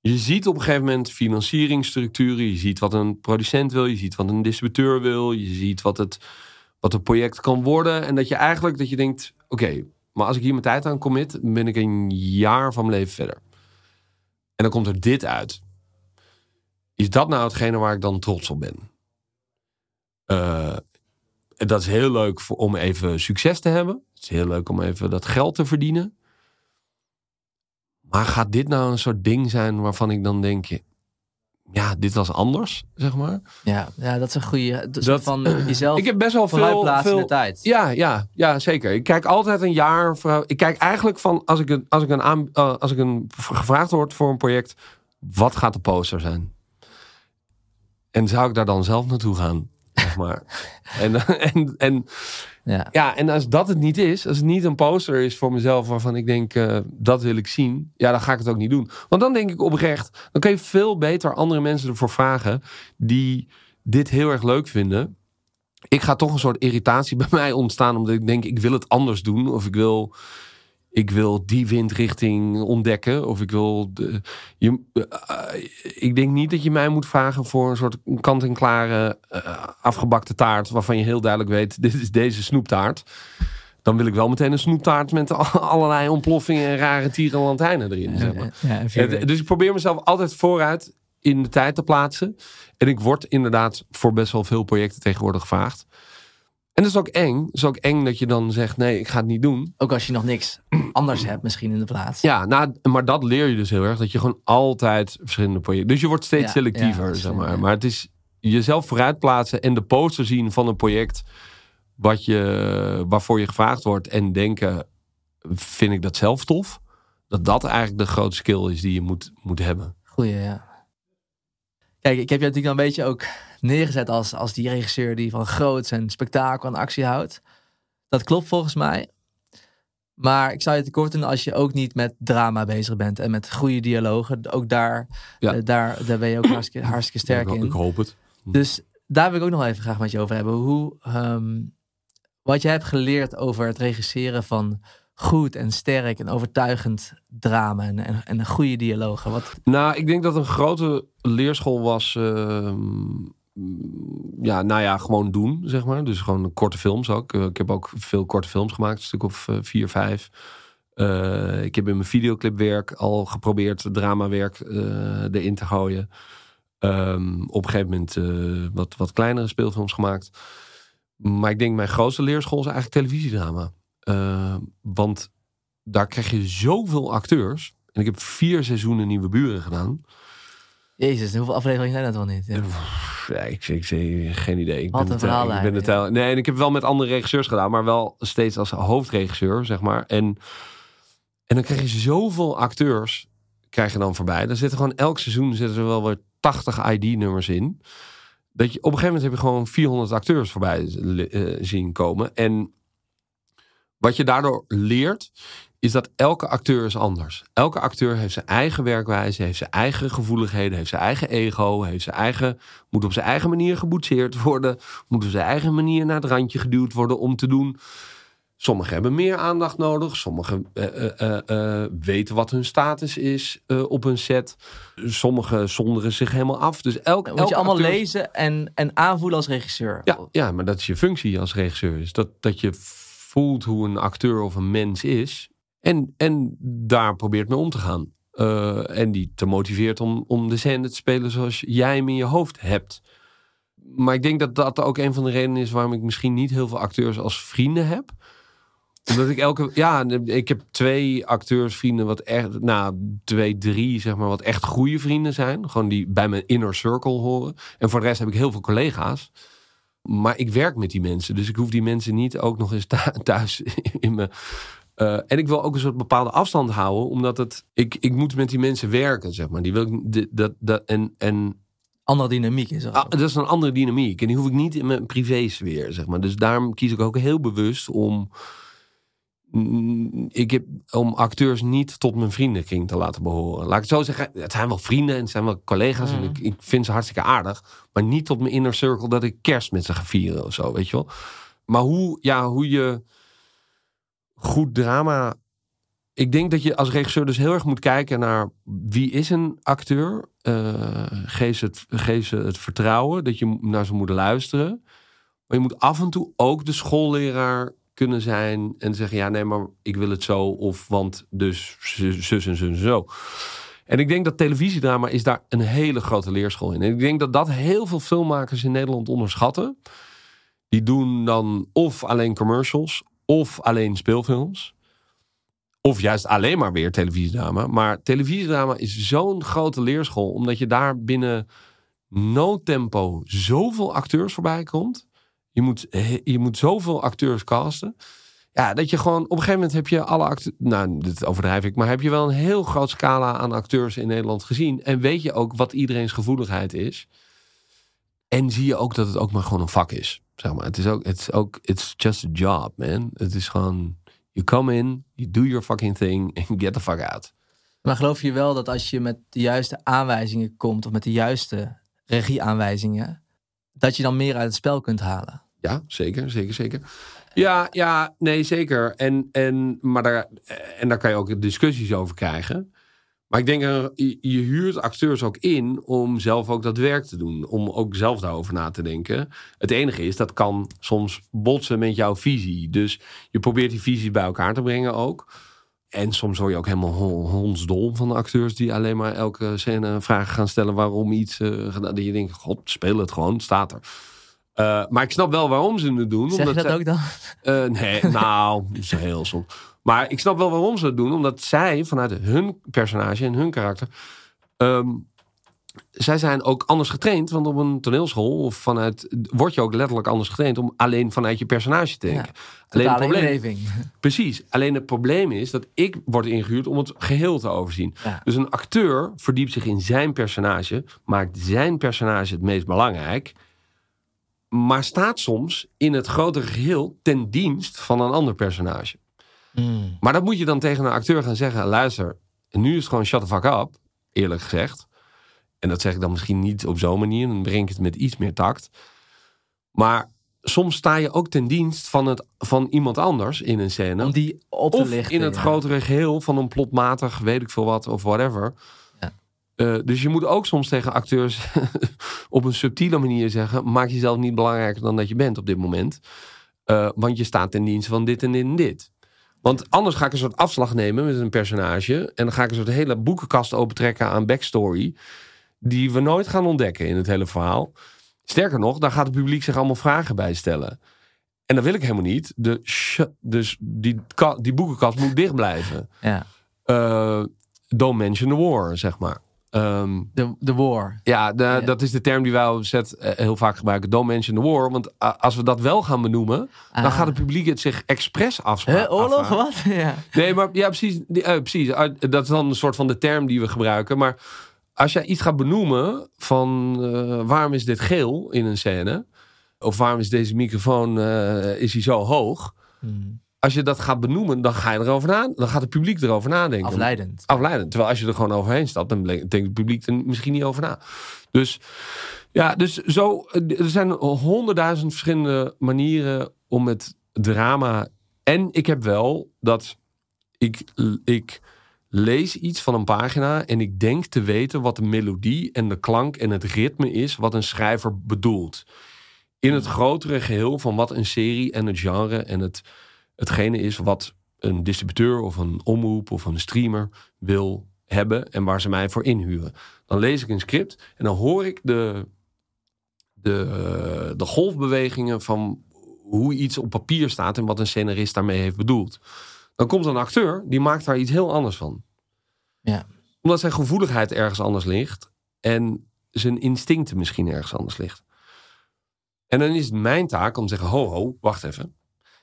je ziet op een gegeven moment financieringsstructuren. Je ziet wat een producent wil. Je ziet wat een distributeur wil. Je ziet wat het, wat een project kan worden. En dat je eigenlijk dat je denkt: oké, maar als ik hier mijn tijd aan commit, ben ik een jaar van mijn leven verder. En dan komt er dit uit. Is dat nou hetgene waar ik dan trots op ben? Eh, dat is heel leuk voor, om even succes te hebben. Het is heel leuk om even dat geld te verdienen. Maar gaat dit nou een soort ding zijn waarvan ik dan denk... ja, dit was anders, zeg maar. Ja, ja dat is een goede. Dat- van jezelf Ik heb best wel veel, veel de tijd. Ja, ja, ja, zeker. Ik kijk altijd een jaar. Ik kijk eigenlijk van als ik een, als ik een, aan, eh, als ik een gevraagd word voor een project, wat gaat de poster zijn? En zou ik daar dan zelf naartoe gaan? Zeg maar. en, [laughs] en, en, Ja. ja, en als dat het niet is, als het niet een poster is voor mezelf waarvan ik denk, eh, dat wil ik zien, ja, dan ga ik het ook niet doen. Want dan denk ik oprecht, dan kun je veel beter andere mensen ervoor vragen die dit heel erg leuk vinden. Ik ga toch een soort irritatie [laughs] bij mij ontstaan, omdat ik denk, ik wil het anders doen. Of ik wil, ik wil die windrichting ontdekken. Of ik wil. De, je, eh, ik denk niet dat je mij moet vragen voor een soort kant-en-klare eh, afgebakte taart. waarvan je heel duidelijk weet: dit is deze snoeptaart. Dan wil ik wel meteen een snoeptaart met allerlei ontploffingen en rare tierenlantijnen erin. Zeg maar. Ja, dus ik probeer mezelf altijd vooruit in de tijd te plaatsen. En ik word inderdaad voor best wel veel projecten tegenwoordig gevraagd. En dat is ook eng. Het is ook eng dat je dan zegt: nee, ik ga het niet doen. Ook als je nog niks anders hebt, misschien in de plaats. Ja, nou, maar dat leer je dus heel erg. Dat je gewoon altijd verschillende projecten. Dus je wordt steeds Ja, selectiever, ja, zeg maar. ja. Maar het is jezelf vooruit plaatsen en de poster zien van een project. Wat je, waarvoor je gevraagd wordt. En denken: vind ik dat zelf tof? Dat dat eigenlijk de grote skill is die je moet, moet hebben. Goeie, ja. Kijk, ik heb je natuurlijk dan een beetje ook neergezet als, als die regisseur die van groots en spektakel en actie houdt. Dat klopt volgens mij. Maar ik zou je tekort doen als je ook niet met drama bezig bent en met goede dialogen. Ook daar, Ja. eh, daar, daar ben je ook hartstikke, hartstikke sterk ik, in. ik hoop het. Dus daar wil ik ook nog even graag met je over hebben. Hoe, ehm, wat jij hebt geleerd over het regisseren van goed en sterk en overtuigend drama en, en, en goede dialogen. Wat, Nou, ik denk dat een grote leerschool was. ehm, ja, nou ja, gewoon doen, zeg maar. Dus gewoon korte films ook. Eh, ik heb ook veel korte films gemaakt, een stuk of eh, vier, vijf. Eh, ik heb in mijn videoclipwerk al geprobeerd dramawerk eh erin te gooien. Ehm, op een gegeven moment wat, wat kleinere speelfilms gemaakt. Maar ik denk mijn grootste leerschool is eigenlijk televisiedrama. Eh, want daar krijg je zoveel acteurs. En ik heb vier seizoenen Nieuwe Buren gedaan. Jezus, hoeveel afleveringen zijn dat wel niet? Ja. Ja, ik, ik, ik- geen idee. Ik Wat ben een eh, verhaallijn, ik ben het, ja. eh, Nee, en ik heb wel met andere regisseurs gedaan, maar wel steeds als hoofdregisseur, zeg maar. En, en dan krijg je zoveel acteurs, krijg je dan voorbij. Dan zitten gewoon elk seizoen zitten er wel weer 80 ID-nummers in. Dat je op een gegeven moment heb je gewoon 400 acteurs voorbij eh, zien komen. En wat je daardoor leert, is dat elke acteur is anders. Elke acteur heeft zijn eigen werkwijze, heeft zijn eigen gevoeligheden, heeft zijn eigen ego, heeft zijn eigen, moet op zijn eigen manier geboetseerd worden, moet op zijn eigen manier naar het randje geduwd worden om te doen. Sommigen hebben meer aandacht nodig, sommigen eh, eh, eh, weten wat hun status is op een set, sommigen zonderen zich helemaal af. Dus elk, Dat moet je elke allemaal acteur- lezen en, en aanvoelen als regisseur. ja, ja, maar dat is je functie als regisseur. Is dat, dat je voelt hoe een acteur of een mens is. En, en daar probeert mee om te gaan. Eh, en die te motiveert om, om de scène te spelen zoals jij hem in je hoofd hebt. Maar ik denk dat dat ook een van de redenen is waarom ik misschien niet heel veel acteurs als vrienden heb. Omdat ik elke. Ja, ik heb twee acteursvrienden, wat echt. Nou, twee, drie, zeg maar, wat echt goede vrienden zijn. Gewoon die bij mijn inner circle horen. En voor de rest heb ik heel veel collega's. Maar ik werk met die mensen. Dus ik hoef die mensen niet ook nog eens thu- thuis [laughs] in me. Eh, en ik wil ook een soort bepaalde afstand houden. Omdat het. Ik, ik moet met die mensen werken, zeg maar. Die wil ik. Dat, dat, en, en Andere dynamiek is er. Ah, dat is een andere dynamiek. En die hoef ik niet in mijn privésfeer, zeg maar. Dus daarom kies ik ook heel bewust om... Mm, Ik heb, om acteurs niet tot mijn vriendenkring te laten behoren. Laat ik het zo zeggen. Het zijn wel vrienden en het zijn wel collega's. En Mhm. ik, ik vind ze hartstikke aardig. Maar niet tot mijn inner circle dat ik kerst met ze ga vieren of zo, weet je wel. Maar hoe, ja, hoe je goed drama... Ik denk dat je als regisseur dus heel erg moet kijken naar wie is een acteur. Eh geef, ze het, het vertrouwen dat je naar ze moet luisteren. Maar je moet af en toe ook de schoolleraar kunnen zijn en zeggen: ja, nee, maar ik wil het zo of want dus zus en zus zo. En ik denk dat televisiedrama is daar een hele grote leerschool in. En ik denk dat dat heel veel filmmakers in Nederland onderschatten. Die doen dan of alleen commercials of alleen speelfilms. Of juist alleen maar weer televisiedrama. Maar televisiedrama is zo'n grote leerschool. Omdat je daar binnen no tempo zoveel acteurs voorbij komt. Je moet, je moet zoveel acteurs casten. Ja, dat je gewoon op een gegeven moment heb je alle acteurs. Nou, dit overdrijf ik. Maar heb je wel een heel groot scala aan acteurs in Nederland gezien. En weet je ook wat iedereen's gevoeligheid is. En zie je ook dat het ook maar gewoon een vak is. Zeg maar. Het is ook, het is ook, it's just a job, man. Het is gewoon, you come in, you do your fucking thing [laughs] and get the fuck out. Maar geloof je wel dat als je met de juiste aanwijzingen komt, of met de juiste regieaanwijzingen, dat je dan meer uit het spel kunt halen? Ja, zeker, zeker, zeker. Ja, ja, nee, zeker. En, en, maar daar, en daar kan je ook discussies over krijgen. Maar ik denk, je, je huurt acteurs ook in om zelf ook dat werk te doen. Om ook zelf daarover na te denken. Het enige is, dat kan soms botsen met jouw visie. Dus je probeert die visie bij elkaar te brengen ook. En soms hoor je ook helemaal hondsdol van de acteurs die alleen maar elke scène vragen gaan stellen waarom iets. Uh, dat je denkt, god, speel het gewoon, staat er. Uh, maar ik snap wel waarom ze het doen. Zeg omdat je dat ook dan? Uh, nee, [laughs] nou, is heel soms. Maar ik snap wel waarom ze het doen. Omdat zij vanuit hun personage en hun karakter. Um, zij zijn ook anders getraind. Want op een toneelschool of vanuit. word je ook letterlijk anders getraind om alleen vanuit je personage te denken. Ja, alleen het probleem, [laughs] Precies. Alleen het probleem is dat ik word ingehuurd om het geheel te overzien. Ja. Dus een acteur verdiept zich in zijn personage. Maakt zijn personage het meest belangrijk. Maar staat soms in het grotere geheel ten dienst van een ander personage. Mm. Maar dat moet je dan tegen een acteur gaan zeggen. Luister, nu is het gewoon shut the fuck up. Eerlijk gezegd. En dat zeg ik dan misschien niet op zo'n manier. Dan breng ik het met iets meer tact. Maar soms sta je ook ten dienst van, het, van iemand anders in een scène. Om die op te of lichten. in het grotere geheel van een plotmatig, weet ik veel wat, of whatever. Ja. Uh, dus je moet ook soms tegen acteurs [laughs] op een subtiele manier zeggen: maak jezelf niet belangrijker dan dat je bent op dit moment. Uh, want je staat ten dienste van dit en dit en dit. Want anders ga ik een soort afslag nemen met een personage. En dan ga ik een soort hele boekenkast opentrekken aan backstory. Die we nooit gaan ontdekken in het hele verhaal. Sterker nog, daar gaat het publiek zich allemaal vragen bij stellen. En dat wil ik helemaal niet. De dus die, die boekenkast moet dicht blijven. Ja. Uh, don't mention the war, zeg maar. Um, de, de war. Ja, de, ja, dat is de term die wij op zet uh, heel vaak gebruiken. Don't mention the war. Want uh, als we dat wel gaan benoemen, ah. dan gaat het publiek het zich expres afspraken. Huh, oorlog, wat? [laughs] ja. Nee, maar ja, precies. Uh, precies. dat is dan een soort van de term die we gebruiken. Maar als jij iets gaat benoemen van waarom is dit geel in een scène? Of waarom is deze microfoon is hij zo hoog? Hmm als je dat gaat benoemen, dan ga je erover na. Dan gaat het publiek erover nadenken. Afleidend. Afleidend. Terwijl als je er gewoon overheen stapt, dan denkt het publiek er misschien niet over na. Dus ja, dus zo. Er zijn honderdduizend verschillende manieren om het drama. En ik heb wel dat ik, ik lees iets van een pagina en ik denk te weten wat de melodie en de klank en het ritme is wat een schrijver bedoelt. In het grotere geheel van wat een serie en het genre en het hetgene is wat een distributeur of een omroep of een streamer wil hebben en waar ze mij voor inhuren. Dan lees ik een script en dan hoor ik de, de, de golfbewegingen van hoe iets op papier staat en wat een scenarist daarmee heeft bedoeld. Dan komt een acteur die maakt daar iets heel anders van. Ja. Omdat zijn gevoeligheid ergens anders ligt en zijn instincten misschien ergens anders ligt. En dan is het mijn taak om te zeggen: ho, ho, wacht even.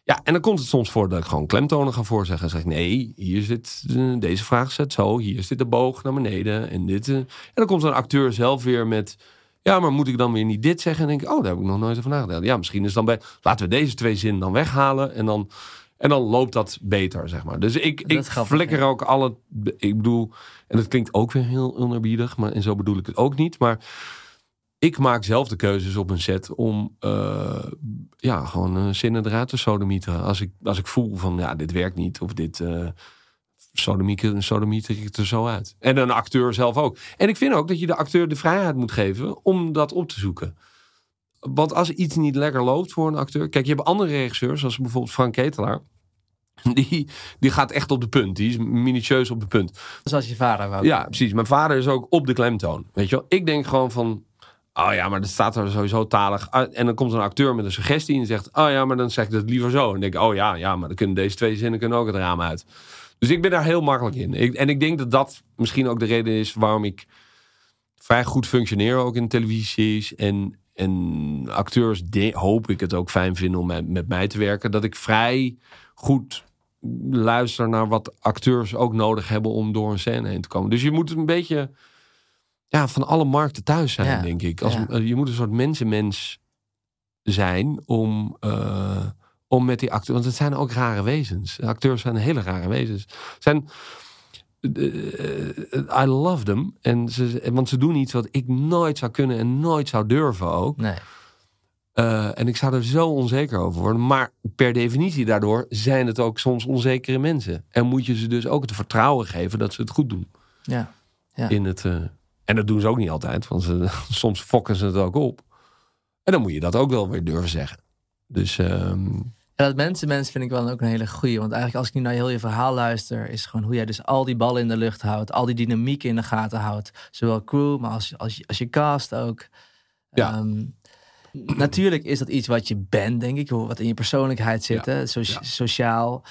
Ja, en dan komt het soms voor dat ik gewoon klemtonen ga voorzeggen. zeg ik, nee, hier zit deze vraag zet zo, hier zit de boog naar beneden en dit. En dan komt een acteur zelf weer met, ja, maar moet ik dan weer niet dit zeggen? En denk ik, oh, daar heb ik nog nooit over nagedacht. Ja, misschien is dan bij, laten we deze twee zinnen dan weghalen en dan, en dan loopt dat beter, zeg maar. Dus ik, ik flikker ook alle, ik bedoel, en dat klinkt ook weer heel onerbiedig, maar en zo bedoel ik het ook niet, maar ik maak zelf de keuzes op een set om uh, ja, gewoon uh, zinnen eruit te sodomieten. Als ik, als ik voel van ja, dit werkt niet of dit uh, sodemieter ik er zo uit. En een acteur zelf ook. En ik vind ook dat je de acteur de vrijheid moet geven om dat op te zoeken. Want als iets niet lekker loopt voor een acteur. Kijk, je hebt andere regisseurs, zoals bijvoorbeeld Frank Ketelaar. Die, die gaat echt op de punt. Die is minutieus op de punt. Zoals je vader wou. Ja, precies. Mijn vader is ook op de klemtoon. Weet je wel? Ik denk gewoon van Oh ja, maar dat staat er sowieso talig. Ah, en dan komt een acteur met een suggestie en zegt: Oh ja, maar dan zeg ik dat liever zo. En denk ik: Oh ja, ja, maar dan kunnen deze twee zinnen kunnen ook het raam uit. Dus ik ben daar heel makkelijk in. En ik denk dat dat misschien ook de reden is waarom ik vrij goed functioneer ook in televisieseries. En, en acteurs hoop ik het ook fijn vinden om met, met mij te werken. Dat ik vrij goed luister naar wat acteurs ook nodig hebben om door een scène heen te komen. Dus je moet een beetje ja, van alle markten thuis zijn, Ja, denk ik. Als, ja. Je moet een soort mensenmens zijn om, eh, om met die acteurs... Want het zijn ook rare wezens. Acteurs zijn hele rare wezens. Zijn, eh, I love them. En ze, want ze doen iets wat ik nooit zou kunnen en nooit zou durven ook. Nee. Eh, en ik zou er zo onzeker over worden. Maar per definitie daardoor zijn het ook soms onzekere mensen. En moet je ze dus ook het vertrouwen geven dat ze het goed doen. Ja. Ja. In het, eh, en dat doen ze ook niet altijd. Want ze, [laughs] soms fokken ze het ook op. En dan moet je dat ook wel weer durven zeggen. Dus ehm, Ja, dat mensen, mensen vind ik wel ook een hele goeie. Want eigenlijk als ik nu naar heel je verhaal luister, is gewoon hoe jij dus al die ballen in de lucht houdt, al die dynamiek in de gaten houdt. Zowel crew, maar als, als, je- als je cast ook. Ja. Ehm, natuurlijk is dat iets wat je bent, denk ik, wat in je persoonlijkheid zit, Ja. hè, so- Ja. sociaal.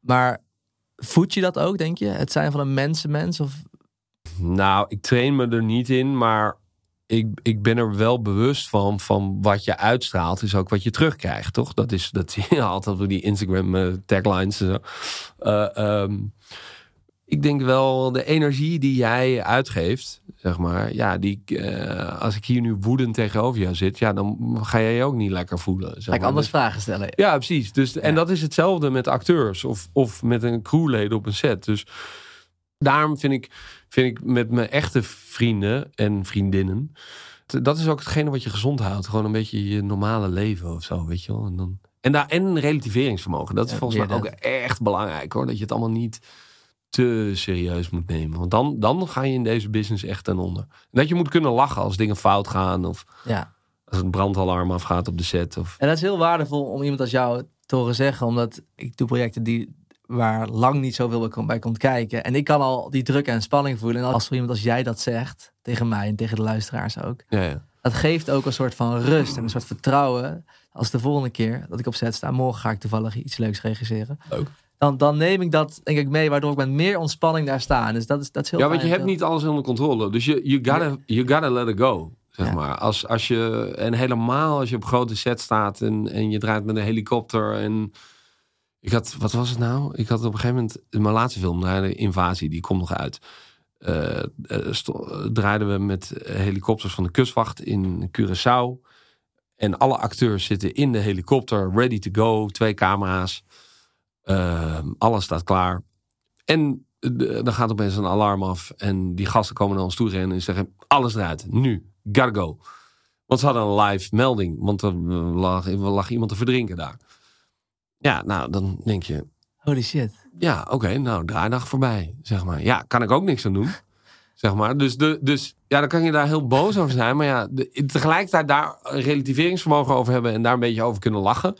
Maar voed je dat ook, denk je? Het zijn van een mensenmens? Of... Nou, ik train me er niet in, maar ik, ik ben er wel bewust van, van wat je uitstraalt, is ook wat je terugkrijgt, toch? Dat is, dat [laughs] zie je altijd op die Instagram eh, taglines en zo. Eh, ehm, ik denk wel de energie die jij uitgeeft, zeg maar, ja, die, eh, als ik hier nu woedend tegenover jou zit, ja, dan ga jij je ook niet lekker voelen. zeg Ga ik maar. anders Dus- vragen stellen? ja, precies. Dus, En dat is hetzelfde met acteurs of, of met een crewleden op een set. Dus daarom vind ik, vind ik met mijn echte vrienden en vriendinnen... dat is ook hetgene wat je gezond houdt. Gewoon een beetje je normale leven of zo, weet je wel. En, dan, en, daar, en relativeringsvermogen. Dat is Ja, volgens mij ook echt belangrijk hoor. Dat je het allemaal niet te serieus moet nemen. Want dan, dan ga je in deze business echt ten onder. En dat je moet kunnen lachen als dingen fout gaan... of Ja. als het brandalarm afgaat op de set. Of, En dat is heel waardevol om iemand als jou te horen zeggen, omdat ik doe projecten die waar lang niet zoveel bij komt- bij komt kijken. En ik kan al die druk en spanning voelen. En als iemand als jij dat zegt, tegen mij en tegen de luisteraars ook, ja, ja. dat geeft ook een soort van rust en een soort vertrouwen. Als de volgende keer dat ik op set sta, morgen ga ik toevallig iets leuks regisseren. Leuk. Dan, dan neem ik dat denk ik mee, waardoor ik met meer ontspanning daar sta. Dus dat is, dat is heel Ja, want je hebt niet alles onder controle. Dus je you gotta, you gotta let it go. Zeg Ja. maar. Als, als je, en helemaal als je op grote set staat en, en je draait met een helikopter. En ik had, wat was het nou? Ik had op een gegeven moment, in mijn laatste film, de Invasie, die komt nog uit. Eh, eh, sto- draaiden we met helikopters van de kustwacht in Curaçao. En alle acteurs zitten in de helikopter, ready to go, twee camera's. Eh, alles staat klaar. En dan gaat opeens een alarm af. En die gasten komen naar ons toe rennen en zeggen: alles eruit, nu, gotta go. Want ze hadden een live melding, want er lag, er lag iemand te verdrinken daar. Ja, nou, dan denk je: Holy shit. ja, oké, nou, draaidag voorbij, zeg maar. Ja, kan ik ook niks aan doen, zeg maar. Dus, de, dus ja, dan kan je daar heel boos over zijn. Maar ja, de, tegelijkertijd daar een relativeringsvermogen over hebben en daar een beetje over kunnen lachen.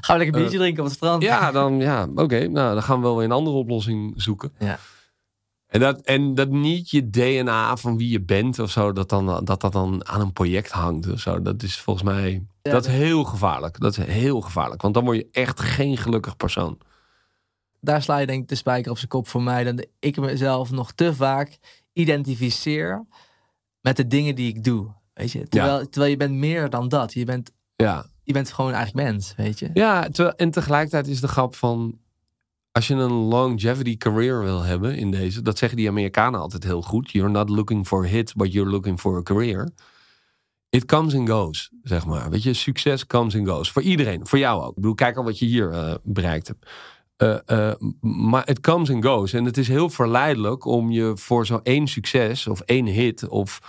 Gaan we lekker biertje drinken op het strand? Ja, dan, ja, oké, nou, dan gaan we wel weer een andere oplossing zoeken. Ja. En dat, en dat niet je DNA van wie je bent of zo, dat, dan, dat dat dan aan een project hangt of zo. Dat is volgens mij, Ja, dat is heel gevaarlijk. Dat is heel gevaarlijk, want dan word je echt geen gelukkig persoon. daar sla je denk ik de spijker op zijn kop voor mij. Dat ik mezelf nog te vaak identificeer met de dingen die ik doe. Weet je? Terwijl, terwijl je bent meer dan dat. Je bent, Ja, je bent gewoon eigenlijk mens, weet je? Ja, terwijl- en tegelijkertijd is de grap van... Als je een longevity career wil hebben in deze... Dat zeggen die Amerikanen altijd heel goed. You're not looking for hit, but you're looking for a career. It comes and goes, zeg maar. Weet je, succes comes and goes. Voor iedereen, voor jou ook. Ik bedoel, kijk al wat je hier eh, bereikt hebt. Eh, eh, maar het comes and goes. En het is heel verleidelijk om je voor zo'n één succes... of één hit of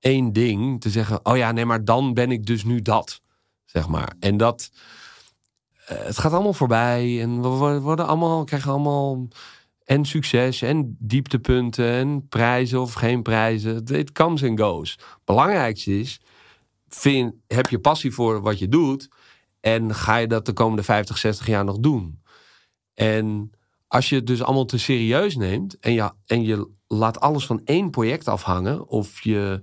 één ding te zeggen... oh ja, nee, maar dan ben ik dus nu dat. Zeg maar. En dat... eh, het gaat allemaal voorbij. En we worden- allemaal, krijgen allemaal en succes en dieptepunten en prijzen of geen prijzen. Het comes and goes. Belangrijkste is, vind, heb je passie voor wat je doet en ga je dat de komende 50, 60 jaar nog doen. En als je het dus allemaal te serieus neemt en je, en je laat alles van één project afhangen of je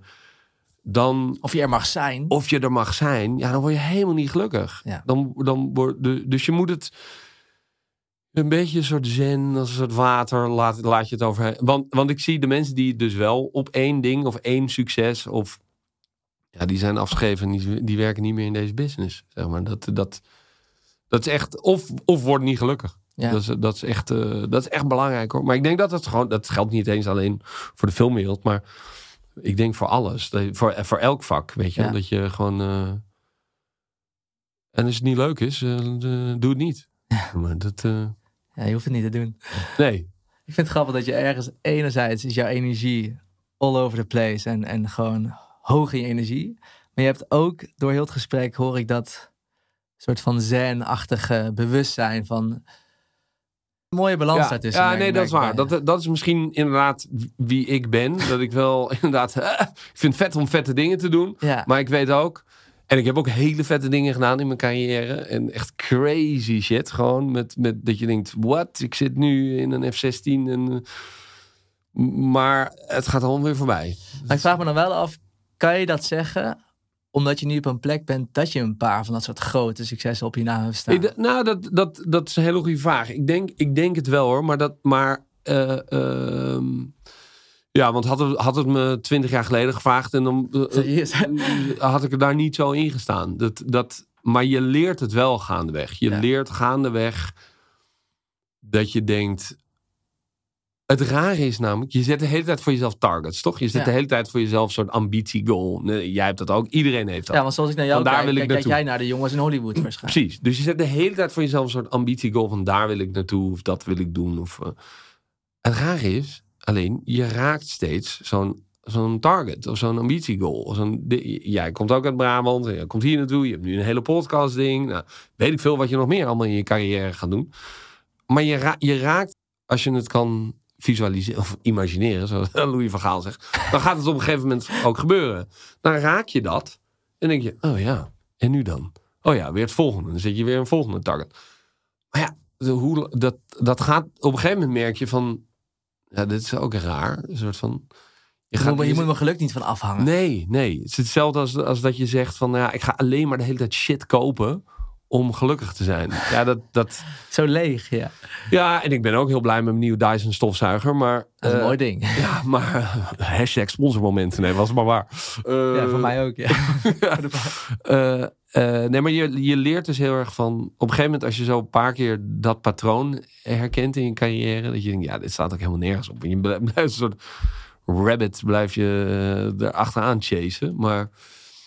dan Of je er mag zijn. of je er mag zijn, ja, dan word je helemaal niet gelukkig. Ja. Dan, dan word, de- dus je moet het. Een beetje een soort zen, als een soort water, laat, laat je het over. Want, want ik zie de mensen die dus wel op één ding of één succes of ja, die zijn afgeschreven en die, die werken niet meer in deze business. Zeg maar. dat, dat, dat is echt, of, of wordt niet gelukkig. Ja. Dat, is, dat, is echt, eh, dat is echt belangrijk hoor. Maar ik denk dat het gewoon, dat geldt niet eens alleen voor de filmwereld, maar ik denk voor alles. Voor, voor elk vak, weet je. Ja. Dat je gewoon. eh, en als het niet leuk is, eh, doe het niet. [laughs] Maar dat, eh, Ja, je hoeft het niet te doen. nee. Ik vind het grappig dat je ergens, enerzijds is jouw energie all over the place en, en gewoon hoog in je energie. Maar je hebt ook, door heel het gesprek hoor ik dat soort van zen-achtige bewustzijn van mooie balans Ja, daartussen. ja nee, dat is waar. Dat, dat is misschien inderdaad wie ik ben. dat ik wel [laughs] inderdaad. ik vind het vet om vette dingen te doen. ja. Maar ik weet ook. En ik heb ook hele vette dingen gedaan in mijn carrière. En echt crazy shit. Gewoon met, met dat je denkt: wat? Ik zit nu in een F-16. En, eh, maar het gaat allemaal weer voorbij. Maar ik vraag me dan wel af, kan je dat zeggen omdat je nu op een plek bent dat je een paar van dat soort grote successen op je naam hebt staan? Ik nou, dat, dat, dat is een hele goede vraag. Ik denk, ik denk het wel hoor. Maar dat. Maar, eh, ehm, ja, want had het, had het me twintig jaar geleden gevraagd. En dan eh, [laughs] Serieus? had ik er daar niet zo in gestaan. Dat, dat, maar je leert het wel gaandeweg. Je Ja. leert gaandeweg dat je denkt. Het rare is namelijk, je zet de hele tijd voor jezelf targets, toch? Je zet Ja. de hele tijd voor jezelf een soort ambitiegoal. Nee, jij hebt dat ook, iedereen heeft dat. Ja, want zoals ik naar jou kijk, wil kijk, jij naar de jongens in Hollywood [clears throat] waarschijnlijk. Precies. Dus je zet de hele tijd voor jezelf een soort ambitiegoal van daar wil ik naartoe of dat wil ik doen. Of, eh. Het rare is, alleen je raakt steeds zo'n zo'n target of zo'n ambitiegoal. Of Zo'n, jij komt ook uit Brabant, en je komt hier naartoe, je hebt nu een hele podcast ding. Nou, weet ik veel wat je nog meer allemaal in je carrière gaat doen. Maar je, ra- je raakt, als je het kan visualiseren of imagineren, zoals [laughs] Louis van Gaal zegt, dan gaat het op een gegeven moment ook gebeuren. Dan raak je dat en denk je, oh ja, en nu dan? Oh ja, weer het volgende. Dan zet je weer een volgende target. Maar ja, de- hoe, dat, dat gaat op een gegeven moment merk je van, ja, dit is ook raar. Een soort van. Je, gaat- moet, je moet mijn geluk niet van afhangen. Nee, nee. Het is hetzelfde als, als dat je zegt van, nou ja, ik ga alleen maar de hele tijd shit kopen om gelukkig te zijn. Ja, dat, dat, [laughs] Zo leeg, ja. ja, en ik ben ook heel blij met mijn nieuwe Dyson stofzuiger, maar... Dat is een eh, mooi ding. [laughs] Ja, maar eh, hashtag sponsormomenten, nee, was het maar waar. Eh, ja, voor mij ook, ja. [laughs] nee, maar je, je leert dus heel erg van... Op een gegeven moment als je zo een paar keer dat patroon herkent in je carrière... dat je denkt, ja, dit staat ook helemaal nergens op. En je blijft een soort rabbit, blijf je eh, er achteraan chasen. Maar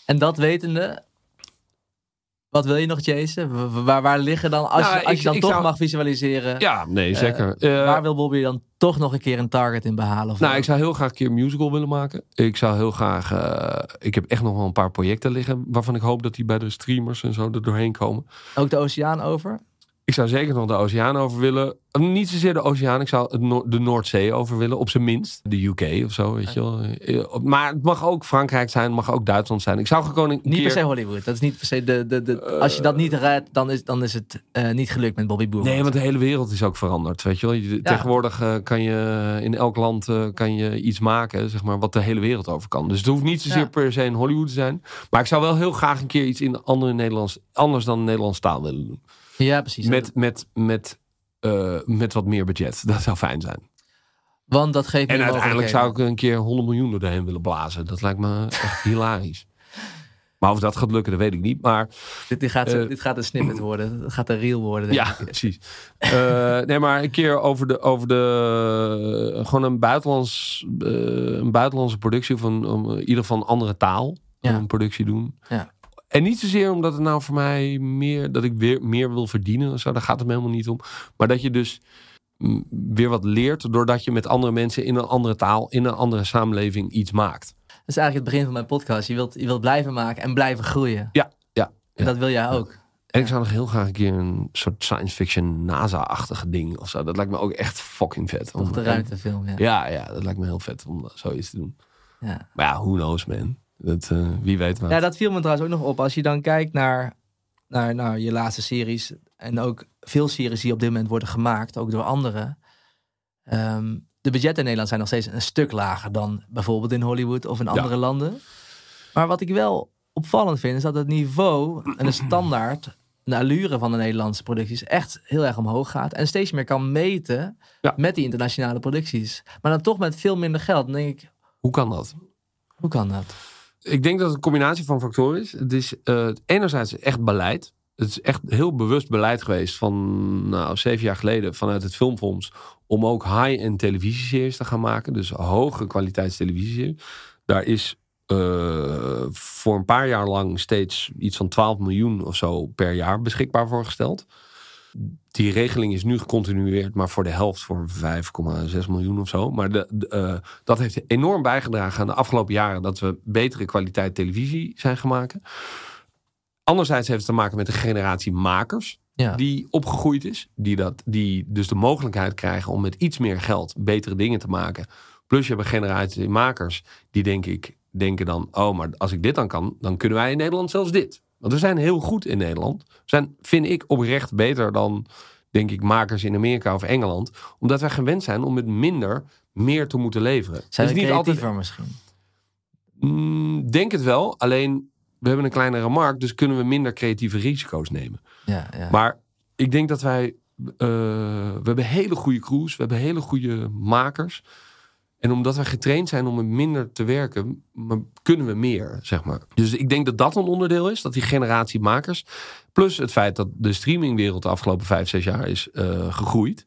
En dat wetende, wat wil je nog w- Waar, waar liggen dan, als, Nou, je, als ik- je dan toch zou- mag visualiseren, ja, nee, zeker. Eh, waar wil Bobby dan toch nog een keer een target in behalen? Of Nou, ik zou heel graag een keer een musical willen maken. Ik zou heel graag... eh, ik heb echt nog wel een paar projecten liggen... waarvan ik hoop dat die bij de streamers en zo er doorheen komen. Ook de oceaan over? Ik zou zeker nog de oceaan over willen. Eh, Niet zozeer de oceaan, ik zou Noor- de Noordzee over willen. Op zijn minst. De UK of zo, weet je wel. Eh, Maar het mag ook Frankrijk zijn, het mag ook Duitsland zijn. Ik zou gewoon een Niet keer... per se Hollywood. Dat is niet per se de. de, de als je dat niet redt, dan is, dan is het eh, niet gelukt met Bobby Boer. Nee, want de hele wereld is ook veranderd, weet je wel. Je- Tegenwoordig eh, kan je in elk land eh, kan je iets maken, zeg maar, wat de hele wereld over kan. Dus het hoeft niet zozeer Ja. per se in Hollywood te zijn. Maar ik zou wel heel graag een keer iets in andere Nederlands, anders dan Nederlands taal willen doen. Ja, precies. Met, met, met, eh, met wat meer budget. Dat zou fijn zijn. Want dat geeft En uiteindelijk zou ik een keer 100 miljoen doorheen willen blazen. Dat lijkt me echt hilarisch. Maar of dat gaat lukken, dat weet ik niet. Maar Dit, dit, gaat, eh, dit gaat een snippet worden. Het gaat een reel worden. denk ja, ik. precies. Eh, nee, maar een keer over de, over de gewoon een buitenlands, een buitenlandse productie of een, ieder geval een andere taal, Ja. een productie doen. Ja. En niet zozeer omdat het nou voor mij meer dat ik weer meer wil verdienen of zo. Daar gaat het me helemaal niet om. Maar dat je dus weer wat leert doordat je met andere mensen in een andere taal, in een andere samenleving iets maakt. Dat is eigenlijk het begin van mijn podcast. Je wilt, je wilt blijven maken en blijven groeien. Ja, ja. En dat wil jij ook. En ik zou nog heel graag een keer een soort science fiction NASA-achtige ding of zo. Dat lijkt me ook echt fucking vet. Toch de ruimtefilm. Ja. Ja, ja, dat lijkt me heel vet om zoiets te doen. Ja. Maar ja, who knows man. Dat, eh, wie weet wat. Ja, dat viel me trouwens ook nog op. Als je dan kijkt naar, naar, naar je laatste series. En ook veel series die op dit moment worden gemaakt. Ook door anderen. Ehm, de budgetten in Nederland zijn nog steeds een stuk lager dan bijvoorbeeld in Hollywood of in andere landen. Maar wat ik wel opvallend vind, is dat het niveau en de standaard de allure van de Nederlandse producties echt heel erg omhoog gaat. En steeds meer kan meten Ja. met die internationale producties. Maar dan toch met veel minder geld. Dan denk ik, Hoe kan dat? hoe kan dat? Ik denk dat het een combinatie van factoren is. Het is eh, enerzijds echt beleid. Het is echt heel bewust beleid geweest van nou, zeven jaar geleden vanuit het Filmfonds. Om ook high-end televisieseries te gaan maken. Dus hoge kwaliteits televisieseries. Daar is eh, voor een paar jaar lang steeds iets van 12 miljoen of zo per jaar beschikbaar voor gesteld. Die regeling is nu gecontinueerd, maar voor de helft voor 5,6 miljoen of zo. Maar de, de, eh, dat heeft enorm bijgedragen aan de afgelopen jaren dat we betere kwaliteit televisie zijn maken. Anderzijds heeft het te maken met de generatie makers Ja. die opgegroeid is. Die, dat, die dus de mogelijkheid krijgen om met iets meer geld betere dingen te maken. Plus je hebt een generatie makers die denk ik denken dan... oh, maar als ik dit dan kan, dan kunnen wij in Nederland zelfs dit. Want we zijn heel goed in Nederland. We zijn, vind ik, oprecht beter dan, denk ik, makers in Amerika of Engeland. Omdat wij gewend zijn om met minder meer te moeten leveren. Zijn we niet altijd misschien? Mm, denk het wel. Alleen, we hebben een kleinere markt, dus kunnen we minder creatieve risico's nemen. Ja, ja. Maar ik denk dat wij. eh, we hebben hele goede crews, we hebben hele goede makers. En omdat wij getraind zijn om minder te werken, maar kunnen we meer, zeg maar. Dus ik denk dat dat een onderdeel is, dat die generatie makers. Plus het feit dat de streamingwereld de afgelopen vijf, zes jaar is eh, gegroeid.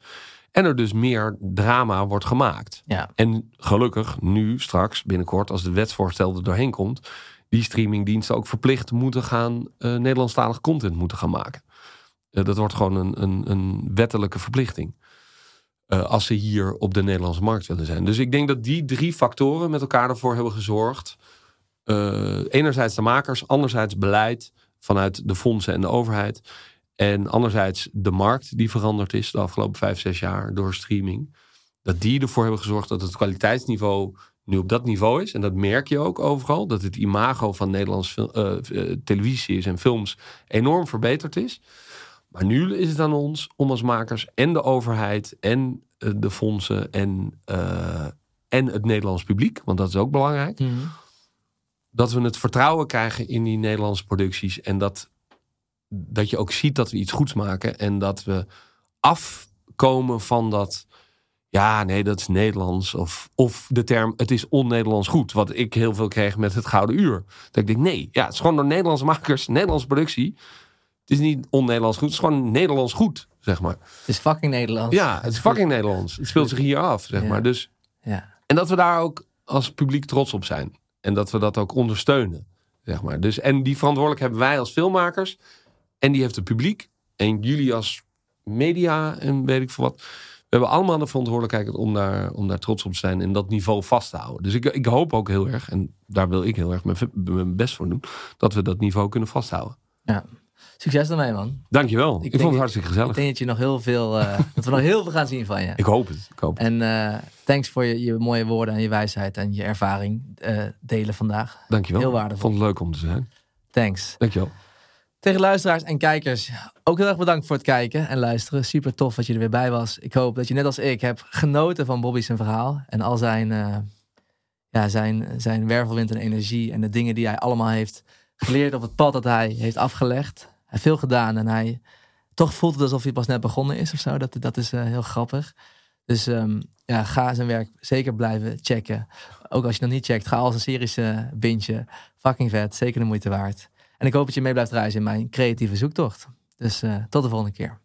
En er dus meer drama wordt gemaakt. ja. En gelukkig nu straks, binnenkort, als het wetsvoorstel er doorheen komt, die streamingdiensten ook verplicht moeten gaan eh Nederlandstalig content moeten gaan maken. Eh, dat wordt gewoon een, een, een wettelijke verplichting. Eh, als ze hier op de Nederlandse markt willen zijn. Dus ik denk dat die drie factoren met elkaar ervoor hebben gezorgd. eh, enerzijds de makers, anderzijds beleid vanuit de fondsen en de overheid. En anderzijds de markt die veranderd is de afgelopen vijf, zes jaar door streaming dat die ervoor hebben gezorgd dat het kwaliteitsniveau nu op dat niveau is. En dat merk je ook overal. Dat het imago van Nederlandse fil- eh, eh, televisieseries en films enorm verbeterd is. Maar nu is het aan ons om als makers en de overheid en eh, de fondsen en, eh, en het Nederlands publiek, want dat is ook belangrijk, Mhm. dat we het vertrouwen krijgen in die Nederlandse producties. En dat, dat je ook ziet dat we iets goeds maken. En dat we afkomen van dat. Ja, nee, dat is Nederlands. Of, of de term, het is on-Nederlands goed. Wat ik heel veel kreeg met het Gouden Uur. Dat ik denk, nee, ja, het is gewoon door Nederlandse makers, Nederlandse productie. Het is niet on-Nederlands goed, het is gewoon Nederlands goed, zeg maar. Het is fucking Nederlands. Ja, het is fucking Nederlands. Het speelt zich hier af, zeg Ja. maar. Dus Ja. en dat we daar ook als publiek trots op zijn. En dat we dat ook ondersteunen. Zeg maar. dus, en die verantwoordelijkheid hebben wij als filmmakers. En die heeft het publiek. En jullie als media en weet ik veel wat. We hebben allemaal de verantwoordelijkheid om daar, om daar trots op te zijn. En dat niveau vast te houden. Dus ik, ik hoop ook heel erg. En daar wil ik heel erg mijn, mijn best voor doen. Dat we dat niveau kunnen vasthouden. ja. Succes ermee, man. Dankjewel. Ik, denk- vond het hartstikke Ik gezellig. denk dat, je nog heel veel, eh, [laughs] dat we nog heel veel gaan zien van je. Ik hoop het. Ik hoop het. En eh, thanks voor je, je mooie woorden en je wijsheid en je ervaring eh, delen vandaag. Dankjewel. heel Ik waardevol. vond het leuk om te zijn. Thanks. Dankjewel. Tegen luisteraars en kijkers, ook heel erg bedankt voor het kijken en luisteren. Super tof dat je er weer bij was. Ik hoop dat je net als ik hebt genoten van Bobby's zijn verhaal. En al zijn, ja, zijn, zijn wervelwind en energie en de dingen die hij allemaal heeft geleerd op het pad dat hij heeft afgelegd. Heeft veel gedaan en hij toch voelt het alsof hij pas net begonnen is of zo. Dat, dat is eh, heel grappig. Dus ehm, ja, ga zijn werk zeker blijven checken. Ook als je nog niet checkt, ga al zijn series eh bingen. Fucking vet, zeker de moeite waard. En ik hoop dat je mee blijft reizen in mijn creatieve zoektocht. Dus eh, tot de volgende keer.